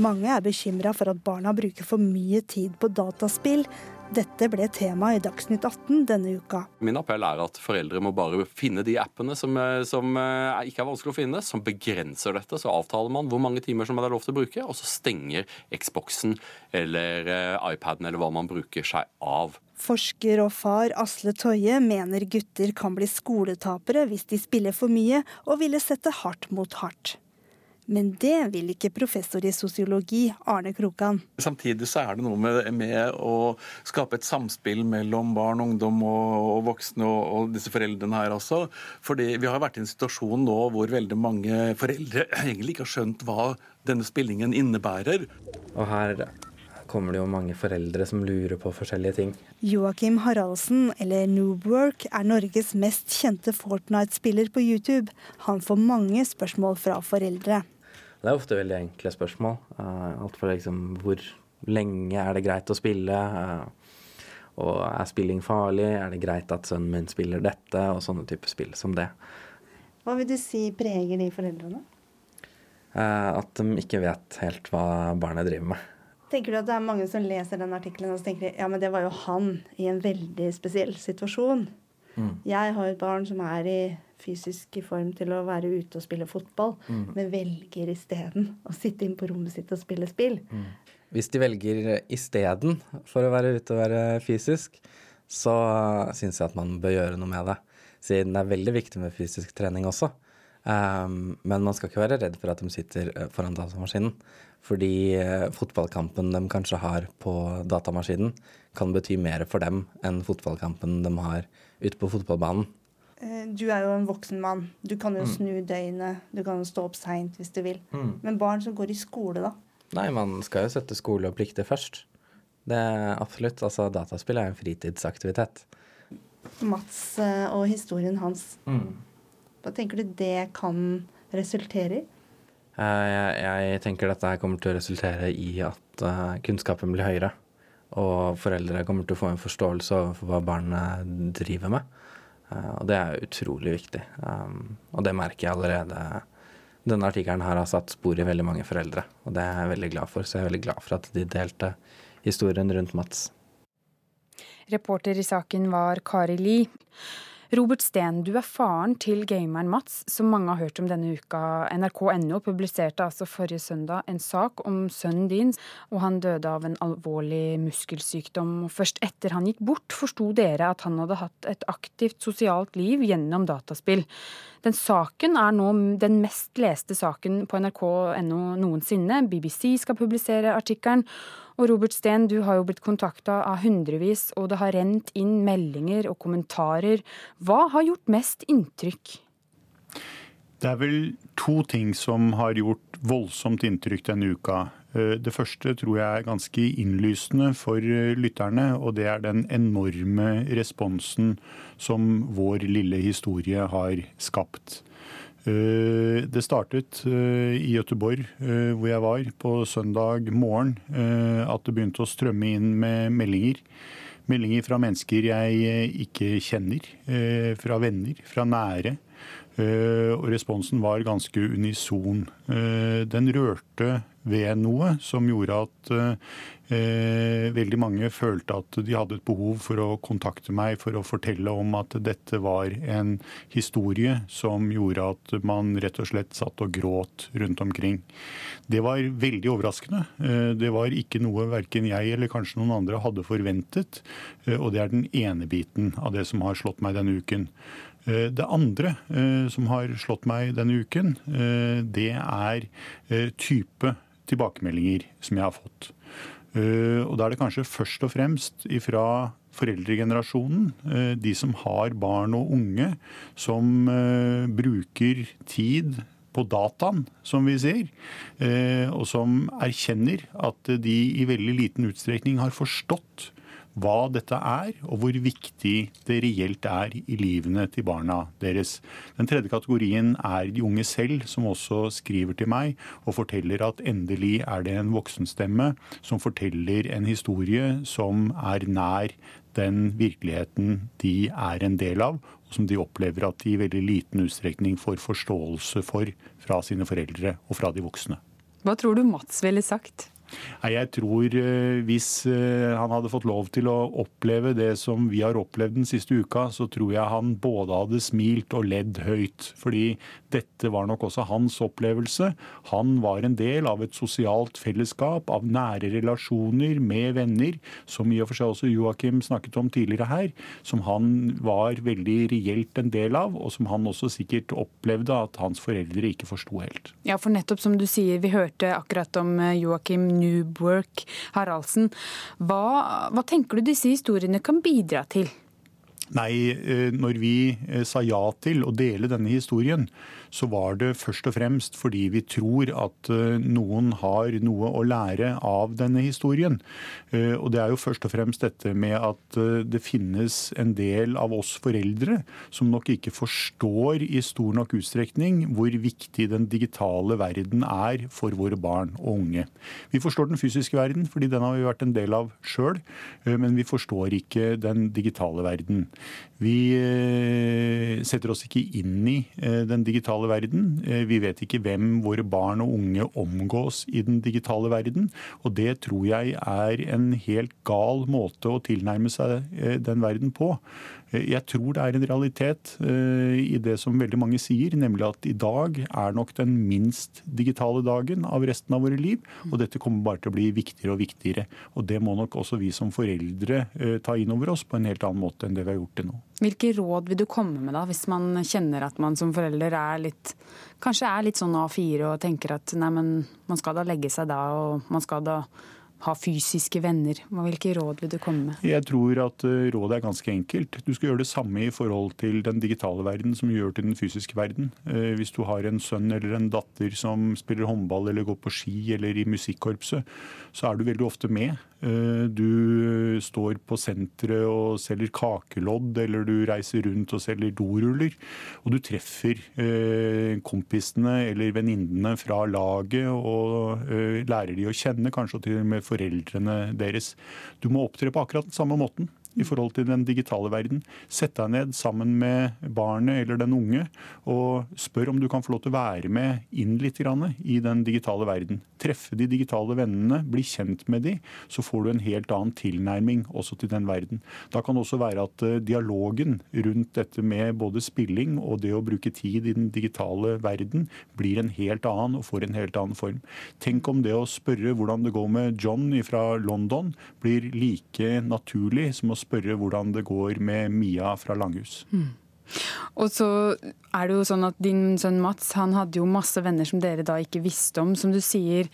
Mange er bekymra for at barna bruker for mye tid på dataspill. Dette ble tema i Dagsnytt 18 denne uka. Min appell er at foreldre må bare finne de appene som, eh, som eh, ikke er vanskelig å finne, som begrenser dette. Så avtaler man hvor mange timer som det er lov til å bruke, og så stenger Xboxen eller eh, iPaden eller hva man bruker seg av. Forsker og far Asle Toje mener gutter kan bli skoletapere hvis de spiller for mye, og ville sette hardt mot hardt. Men det vil ikke professor i sosiologi Arne Krokan. Samtidig så er det noe med, med å skape et samspill mellom barn, ungdom og, og voksne og, og, disse foreldrene her også. Fordi vi har vært i en situasjon nå hvor veldig mange foreldre *clears throat* egentlig ikke har skjønt hva denne spillingen innebærer. Og her kommer det jo mange foreldre som lurer på forskjellige ting. Joakim Haraldsen, eller Noobwork, er Norges mest kjente Fortnite-spiller på YouTube. Han får mange spørsmål fra foreldre. Det er ofte veldig enkle spørsmål. Uh, alt fra liksom hvor lenge er det greit å spille? Uh, og er spilling farlig? Er det greit at sønnen min spiller dette? Og sånne typer spill som det. Hva vil du si preger de foreldrene? Uh, at de ikke vet helt hva barnet driver med. Tenker du at det er mange som leser den artikkelen og tenker ja, men det var jo han i en veldig spesiell situasjon. Mm. Jeg har et barn som er i fysisk i form til å være ute og spille fotball, mm. men velger isteden å sitte inn på rommet sitt og spille spill. Mm. Hvis de velger isteden for å være ute og være fysisk, så syns jeg at man bør gjøre noe med det. Siden det er veldig viktig med fysisk trening også. Um, men man skal ikke være redd for at de sitter eh, foran datamaskinen. Fordi uh, fotballkampen de kanskje har på datamaskinen, kan bety mer for dem enn fotballkampen de har ute på fotballbanen. Eh, du er jo en voksen mann. Du kan jo mm. snu døgnet. Du kan jo stå opp seint hvis du vil. Mm. Men barn som går i skole, da? Nei, man skal jo sette skole og plikter først. Det er absolutt. Altså, dataspill er en fritidsaktivitet. Mats og historien hans. Mm. Hva tenker du det kan resultere i? Eh, jeg, jeg tenker dette kommer til å resultere i at kunnskapen blir høyere. Og foreldre kommer til å få en forståelse overfor hva barnet driver med. Uh, og det er utrolig viktig. Um, og det merker jeg allerede. Denne artikkelen har satt spor i veldig mange foreldre, og det er jeg veldig glad for. Så jeg er veldig glad for at de delte historien rundt Mats. Reporter i saken var Kari Li. Robert Steen, du er faren til gameren Mats, som mange har hørt om denne uka. NRK.no publiserte altså forrige søndag en sak om sønnen din, og han døde av en alvorlig muskelsykdom. Først etter han gikk bort, forsto dere at han hadde hatt et aktivt sosialt liv gjennom dataspill. Den saken er nå den mest leste saken på nrk.no noensinne. BBC skal publisere artikkelen. Og Robert Steen, du har jo blitt kontakta av hundrevis, og det har rent inn meldinger og kommentarer. Hva har gjort mest inntrykk? Det er vel to ting som har gjort voldsomt inntrykk denne uka. Eh, det første tror jeg er ganske innlysende for eh, lytterne, og det er den enorme responsen som vår lille historie har skapt. Eh, det startet eh, i Gøteborg, eh, hvor jeg var, på søndag morgen. At det begynte å strømme inn med meldinger. Meldinger fra mennesker jeg ikke kjenner. Fra venner, fra nære. Og responsen var ganske unison. Den rørte ved noe som gjorde at veldig mange følte at de hadde et behov for å kontakte meg for å fortelle om at dette var en historie som gjorde at man rett og slett satt og gråt rundt omkring. Det var veldig overraskende. Eh, det var ikke noe verken jeg eller kanskje noen andre hadde forventet. Eh, og det er den ene biten av det som har slått meg denne uken. Eh, det andre eh, som har slått meg denne uken, eh, det er type tilbakemeldinger som jeg har fått. Og da er det kanskje først og fremst ifra foreldregenerasjonen, de som har barn og unge som bruker tid på dataen, som vi sier, og som erkjenner at de i veldig liten utstrekning har forstått hva dette er, og hvor viktig det reelt er i livene til barna deres. Den tredje kategorien er de unge selv, som også skriver til meg og forteller at endelig er det en voksenstemme som forteller en historie som er nær den virkeligheten de er en del av, og som de opplever at de i veldig liten utstrekning får forståelse for fra sine foreldre og fra de voksne. Hva tror du Mats ville sagt? Nei, Jeg tror eh, hvis eh, han hadde fått lov til å oppleve det som vi har opplevd den siste uka, så tror jeg han både hadde smilt og ledd høyt. Fordi dette var nok også hans opplevelse. Han var en del av et sosialt fellesskap, av nære relasjoner med venner, som i og for seg også Joakim snakket om tidligere her, som han var veldig reelt en del av, og som han også sikkert opplevde at hans foreldre ikke forsto helt. Ja, for nettopp som du sier, vi hørte akkurat om eh, Newwork Haraldsen. Hva, hva tenker du disse historiene kan bidra til? Nei, eh, når vi eh, sa ja til å dele denne historien, så var det først og fremst fordi vi tror at eh, noen har noe å lære av denne historien. Eh, og det er jo først og fremst dette med at eh, det finnes en del av oss foreldre som nok ikke forstår i stor nok utstrekning hvor viktig den digitale verden er for våre barn og unge. Vi forstår den fysiske verden, fordi den har vi vært en del av sjøl, men vi forstår ikke den digitale verden. Vi setter oss ikke inn i den digitale verden. Eh, vi vet ikke hvem våre barn og unge omgås i den digitale verden. Og det tror jeg er en helt gal måte å tilnærme seg eh, den verden på. Eh, jeg tror det er en realitet i det som veldig mange sier, nemlig at i dag er nok den minst digitale dagen av resten av våre liv. Og dette kommer bare til å bli viktigere og viktigere. Og det må nok også vi som foreldre ta inn over oss på en helt annen måte enn det vi har gjort til nå. Hvilke råd vil du komme med da, hvis man kjenner at man som forelder er litt Kanskje er litt sånn A4 og tenker at nei, men man skal da legge seg da, og man skal da ha fysiske venner. Hvilke råd vil du komme med? Jeg tror at eh, rådet er ganske enkelt. Du skal gjøre det samme i forhold til den digitale verden som du gjør til den fysiske verden. Eh, hvis du har en sønn eller en datter som spiller håndball eller går på ski eller i musikkorpset, så er du veldig ofte med. Eh, du står på senteret og selger kakelodd, eller du reiser rundt og selger doruller. Og du treffer eh, kompisene eller venninnene fra laget og eh, lærer de å kjenne, kanskje til og med foreldrene deres. Du må opptre på akkurat den samme måten. I forhold til den digitale verden. Sett deg ned sammen med barnet eller den unge og spør om du kan få lov til å være med inn litt i den digitale verden. Treffe de digitale vennene, bli kjent med de, så får du en helt annen tilnærming også til den verden. Da kan det også være at eh, dialogen rundt dette med både spilling og det å bruke tid i den digitale verden blir en helt annen og får en helt annen form. Tenk om det å spørre hvordan det går med John fra London blir like naturlig som å spørre hvordan det går med Mia fra Langhus. Mm. Og så er det jo sånn at Din sønn Mats han hadde jo masse venner som dere da ikke visste om. Som du sier,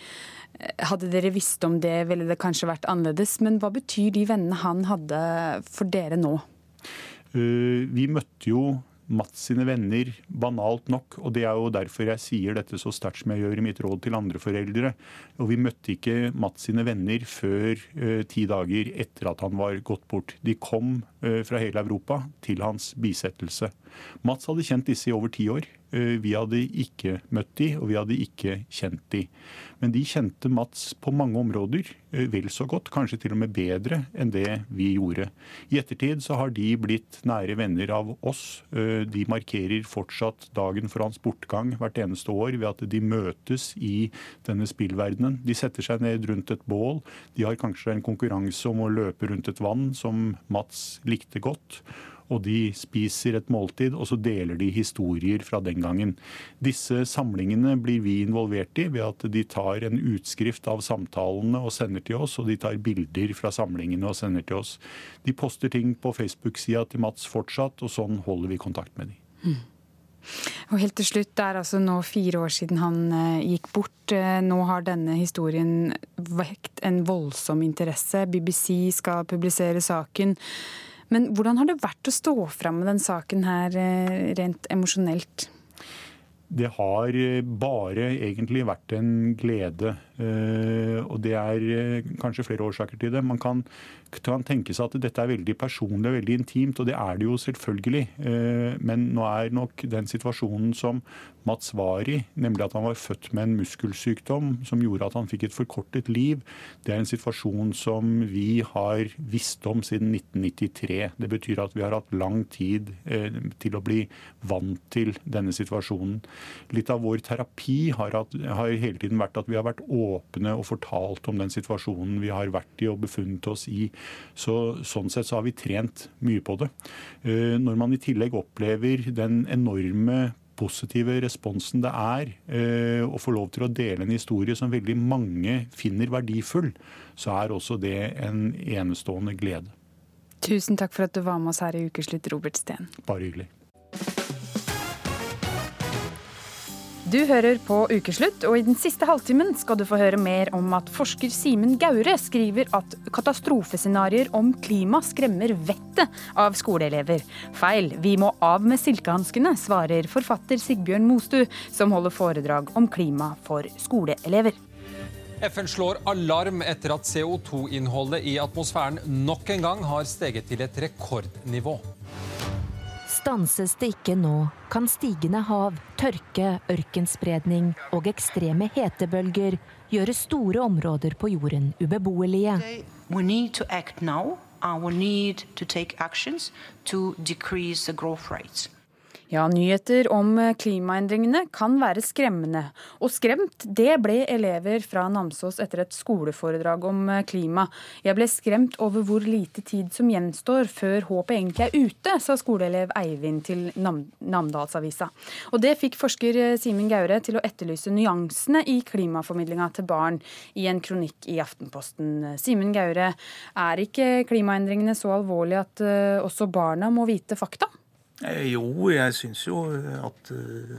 eh, hadde dere visst om det, ville det kanskje vært annerledes. Men hva betyr de vennene han hadde for dere nå? Uh, vi møtte jo Mats sine venner, banalt nok. Og det er jo derfor jeg sier dette så sterkt som jeg gjør i mitt råd til andre foreldre. Og vi møtte ikke Mats sine venner før uh, ti dager etter at han var gått bort. De kom uh, fra hele Europa til hans bisettelse. Mats hadde kjent disse i over ti år. Uh, vi hadde ikke møtt de, og vi hadde ikke kjent de. Men de kjente Mats på mange områder vel så godt, kanskje til og med bedre enn det vi gjorde. I ettertid så har de blitt nære venner av oss. De markerer fortsatt dagen for hans bortgang hvert eneste år ved at de møtes i denne spillverdenen. De setter seg ned rundt et bål. De har kanskje en konkurranse om å løpe rundt et vann som Mats likte godt og de spiser et måltid, og så deler de historier fra den gangen. Disse samlingene blir vi involvert i ved at de tar en utskrift av samtalene og sender til oss, og de tar bilder fra samlingene og sender til oss. De poster ting på Facebook-sida til Mats fortsatt, og sånn holder vi kontakt med dem. Mm. Og helt til slutt, Det er altså nå fire år siden han eh, gikk bort. Eh, nå har denne historien vekt en voldsom interesse. BBC skal publisere saken. Men hvordan har det vært å stå fram med den saken her eh, rent emosjonelt? Det har eh, bare egentlig vært en glede. Eh, og det er kanskje flere årsaker til det. Man kan, kan tenke seg at dette er veldig personlig og veldig intimt, og det er det jo selvfølgelig. Men nå er nok den situasjonen som Mats var i, nemlig at han var født med en muskelsykdom som gjorde at han fikk et forkortet liv, det er en situasjon som vi har visst om siden 1993. Det betyr at vi har hatt lang tid eh, til å bli vant til denne situasjonen. Litt av vår terapi har, hatt, har hele tiden vært at vi har vært åpne og fortalt om den situasjonen vi har vært i og befunnet oss i. Så, sånn sett så har vi trent mye på det. Eh, når man i tillegg opplever den enorme positive responsen det er eh, å få lov til å dele en historie som veldig mange finner verdifull, så er også det en enestående glede. Tusen takk for at du var med oss her i Ukeslutt, Robert Steen. Bare hyggelig. Du hører på Ukeslutt, og i den siste halvtimen skal du få høre mer om at forsker Simen Gaure skriver at katastrofescenarioer om klima skremmer vettet av skoleelever. Feil, vi må av med silkehanskene, svarer forfatter Sigbjørn Mostu, som holder foredrag om klima for skoleelever. FN slår alarm etter at CO2-innholdet i atmosfæren nok en gang har steget til et rekordnivå. Stanses det ikke nå, kan stigende hav, tørke, ørkenspredning og ekstreme hetebølger gjøre store områder på jorden ubeboelige. Now. Ja, nyheter om klimaendringene kan være skremmende. Og skremt, det ble elever fra Namsos etter et skoleforedrag om klima. Jeg ble skremt over hvor lite tid som gjenstår før håpet egentlig er ute, sa skoleelev Eivind til Nam Namdalsavisa. Og det fikk forsker Simen Gaure til å etterlyse nyansene i klimaformidlinga til barn i en kronikk i Aftenposten. Simen Gaure, er ikke klimaendringene så alvorlige at også barna må vite fakta? Eh, jo, jeg syns jo at eh,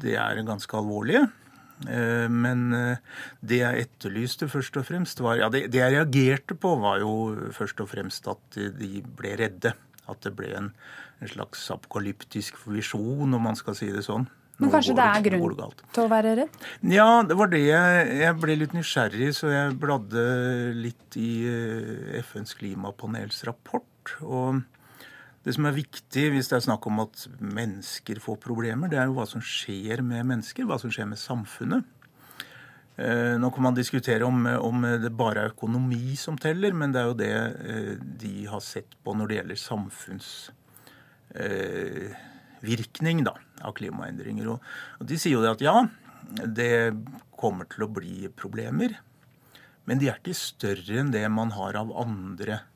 det er ganske alvorlige. Eh, men det jeg etterlyste først og fremst, var Ja, det, jeg reagerte på, var jo først og fremst at de ble redde. At det ble en, en slags apokalyptisk visjon, om man skal si det sånn. Men kanskje det er grunn til å være redd? Ja, det var det jeg, jeg ble litt nysgjerrig, så jeg bladde litt i FNs klimapanels rapport. Og det som er viktig hvis det er snakk om at mennesker får problemer, det er jo hva som skjer med mennesker, hva som skjer med samfunnet. Eh, nå kan man diskutere om, om, det bare er økonomi som teller, men det er jo det eh, de har sett på når det gjelder samfunnsvirkning da, av klimaendringer. Og, de sier jo det at ja, det kommer til å bli problemer, men de er ikke større enn det man har av andre eh,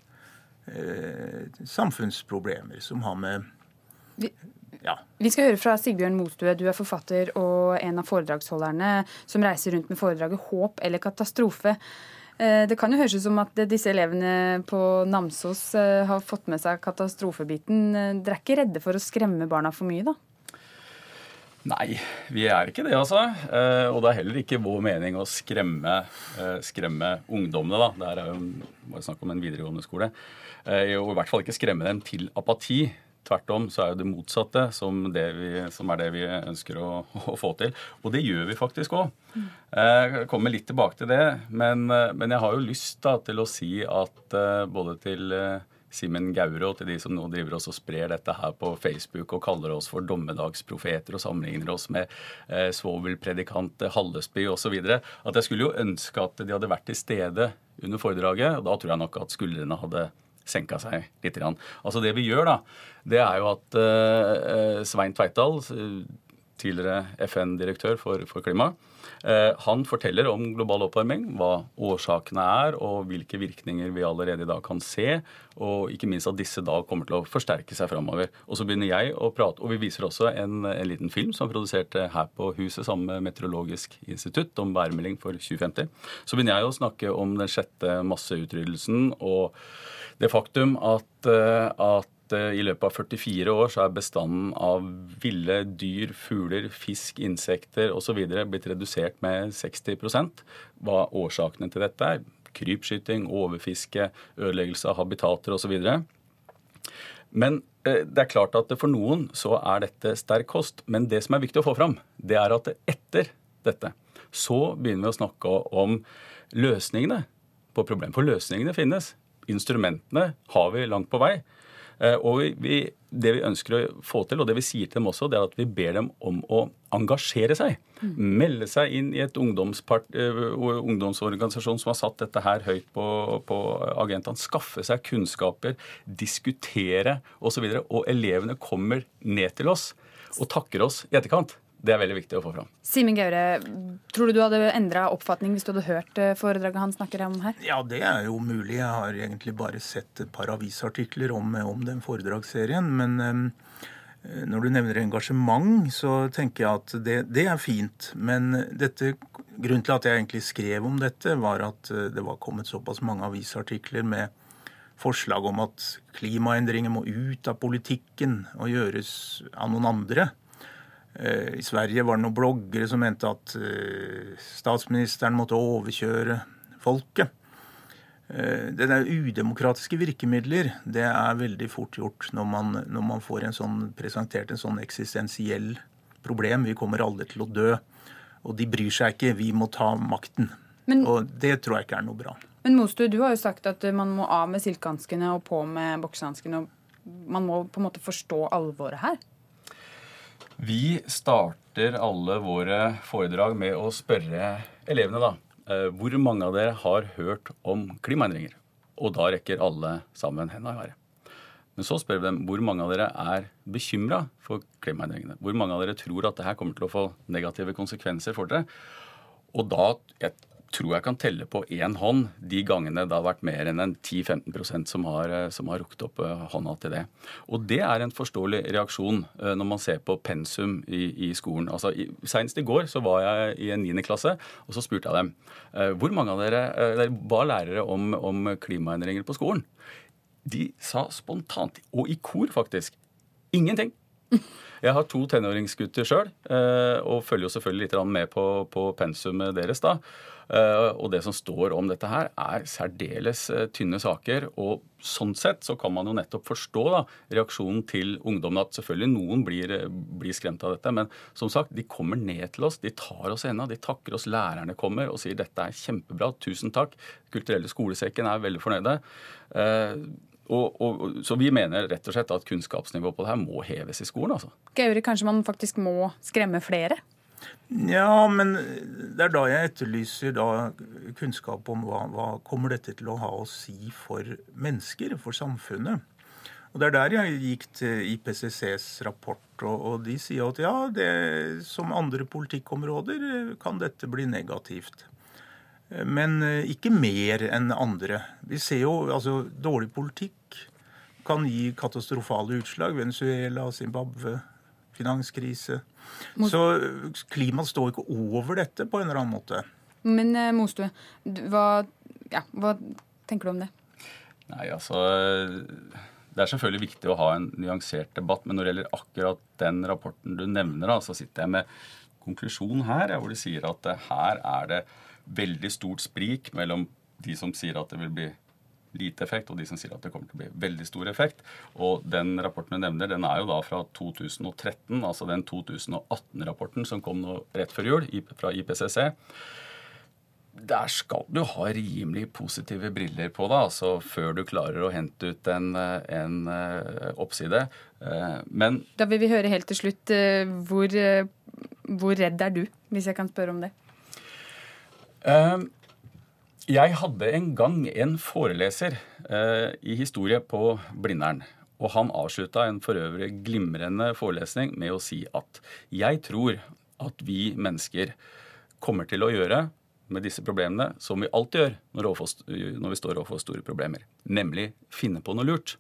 samfunnsproblemer som har med ja. Vi skal høre fra Sigbjørn Mostue. Du er forfatter og en av foredragsholderne som reiser rundt med foredraget 'Håp eller katastrofe'. Eh, det kan jo høres ut som at disse elevene på Namsos eh, har fått med seg katastrofebiten. Dere er ikke redde for å skremme barna for mye, da? Nei, vi er ikke det, altså. Eh, og det er heller ikke vår mening å skremme, skremme ungdommene. da. Det er jo bare snakk om en videregående skole. Og i hvert fall ikke skremme dem til apati. Tvert om så er jo det motsatte som, det vi, som er det vi ønsker å, å, få til. Og det gjør vi faktisk òg. Jeg kommer litt tilbake til det. Men, men jeg har jo lyst da, til å si at både til Simen Gaure og til de som nå driver oss og sprer dette her på Facebook og kaller oss for dommedagsprofeter og sammenligner oss med eh, svovelpredikant Hallesby osv. At jeg skulle jo ønske at de hadde vært til stede under foredraget. og Da tror jeg nok at skuldrene hadde senka seg litt. Altså Det vi gjør, da, det er jo at eh, Svein Tveitdal, tidligere FN-direktør for, for klima, han forteller om global oppvarming, hva årsakene er, og hvilke virkninger vi allerede i dag kan se. Og ikke minst at disse da kommer til å forsterke seg framover. Og så begynner jeg å prate, og vi viser også en, en liten film som er produsert her på huset sammen med Meteorologisk institutt om værmelding for 2050. Så begynner jeg å snakke om den sjette masseutryddelsen. og det faktum at, eh, at eh, i løpet av 44 år så er bestanden av ville dyr, fugler, fisk, insekter osv. blitt redusert med 60% Hva årsakene til dette er? Krypskyting, overfiske, ødeleggelse av habitater osv. Men eh, det er klart at for noen så er dette sterk kost. Men det som er viktig å få fram, det er at etter dette så begynner vi å snakke om løsningene på problemet. For løsningene finnes instrumentene har vi langt på vei. Eh, og vi, det vi ønsker å få til, og det vi sier til dem også, det er at vi ber dem om å engasjere seg. Mm. Melde seg inn i et uh, ungdomsorganisasjon som har satt dette her høyt på, på agendaen. Skaffe seg kunnskaper, diskutere osv. Og, så og elevene kommer ned til oss og takker oss i etterkant. Det er veldig viktig å få fram. Simen Gaure, tror du du hadde endra oppfatning hvis du hadde hørt eh, foredraget han snakker om her? Ja, det er jo mulig. Jeg har egentlig bare sett et par avisartikler om, om den foredragsserien. Men um, når du nevner engasjement, så tenker jeg at det, det er fint. Men dette, grunnen til at jeg egentlig skrev om dette, var at eh, det var kommet såpass mange avisartikler med forslag om at klimaendringer må ut av politikken og gjøres av noen andre. Eh, I Sverige var det noen bloggere som mente at eh, statsministeren måtte overkjøre folket. Eh, det der udemokratiske virkemidler. Det er veldig fort gjort når man, når man får en sånn, presentert en sånn eksistensiell problem. Vi kommer alle til å dø. Og de bryr seg ikke. Vi må ta makten. Men, og det tror jeg ikke er noe bra. Men Mostu, du har jo sagt at man må av med silkehanskene og på med boksehanskene. Man må på en måte forstå alvoret her? Vi starter alle våre foredrag med å spørre elevene da, eh, hvor mange av dere har hørt om klimaendringer. Og da rekker alle sammen hendene i været. Men så spør vi dem hvor mange av dere er bekymra for klimaendringene. Hvor mange av dere tror at det her kommer til å få negative konsekvenser for dere. Og da, jeg tror jeg kan telle på én hånd de gangene det har vært mer enn en 10-15% som har, eh, som har rukket opp eh, hånda til det. Og det er en forståelig reaksjon eh, når man ser på pensum i, i skolen. Altså, Senest i går så var jeg i en 9. klasse, og så spurte jeg dem hvor mange av dere var lærere om, om klimaendringer på skolen. De sa spontant, og i kor faktisk, ingenting. Jeg har to tenåringsgutter sjøl, og følger jo selvfølgelig litt med på, på pensumet deres. da. Eh, og det som står om dette her, er særdeles eh, tynne saker. Og sånn sett så kan man jo nettopp forstå da, reaksjonen til ungdommen. At selvfølgelig noen blir, eh, blir, skremt av dette. Men som sagt, de kommer ned til oss, de tar oss i hendene, de takker oss. Lærerne kommer og sier dette er kjempebra, tusen takk. Kulturelle skolesekken er veldig fornøyde. Og, og, så vi mener rett og slett at kunnskapsnivået på det her må heves i skolen. altså. Gauri, kanskje man faktisk må skremme flere? Ja, men det er da jeg etterlyser da kunnskap om hva, hva kommer dette til å ha å si for mennesker, for samfunnet. Og Det er der jeg gikk til IPCCs rapport, og, og de sier at ja, det, som andre politikkområder kan dette bli negativt. Men ikke mer enn andre. Vi ser jo altså dårlig politikk kan gi katastrofale utslag. Venezuela, Zimbabwe, finanskrise. Så klima står ikke over dette på en eller annen måte. Men eh, Mostue, hva, ja, hva tenker du om det? Nei, altså Det er selvfølgelig viktig å ha en nyansert debatt, men når det gjelder akkurat den rapporten du nevner, da, så sitter jeg med konklusjon her, ja, hvor de sier at her er det veldig stort sprik mellom de som sier at det vil bli lite effekt, og de som sier at det kommer til å bli veldig stor effekt. Og den rapporten du nevner, den er jo da fra 2013, altså den 2018-rapporten som kom nå rett før jul fra IPCC. Der skal du ha rimelig positive briller på deg altså før du klarer å hente ut en, en uh, oppside. Uh, men Da vil vi høre helt til slutt uh, hvor, hvor, redd er du, hvis jeg kan spørre om det? Uh, jeg hadde en gang en foreleser eh, i historie på Blindern. Og han avslutta en for øvrig glimrende forelesning med å si at jeg tror at vi mennesker kommer til å gjøre med disse problemene som vi alltid gjør når, vi står overfor store problemer, nemlig finne på noe lurt.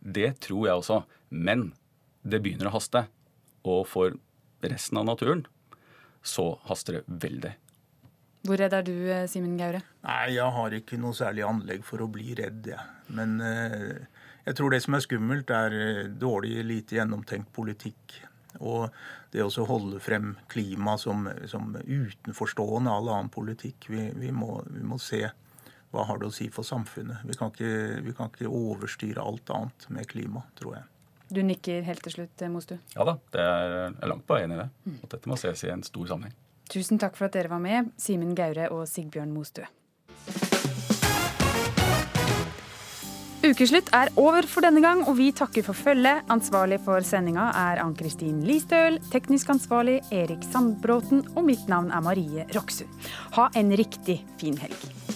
Det tror jeg også. Men det begynner å haste. Og for resten av naturen så haster det veldig. Hvor redd er du, eh, Simen Gaure? Nei, Jeg har ikke noe særlig anlegg for å bli redd. Ja. Men eh, jeg tror det som er skummelt, er eh, dårlig, lite gjennomtenkt politikk. Og det å holde frem klima som, som utenforstående all annen politikk. Vi, vi, må, vi, må, se hva har det å si for samfunnet. Vi kan, ikke, vi kan ikke overstyre alt annet med klima, tror jeg. Du nikker helt til slutt, Mostu? Ja da, det er, langt på vei enig i det. At dette må ses i en stor sammenheng. Tusen takk for at dere var med, Simen Gaure og Sigbjørn Mostue. Ukeslutt er over for denne gang, og vi takker for følget. Ansvarlig for sendinga er Ann-Kristin Listøl, teknisk ansvarlig Erik Sandbråten, og mitt navn er Marie Roksund. Ha en riktig fin helg.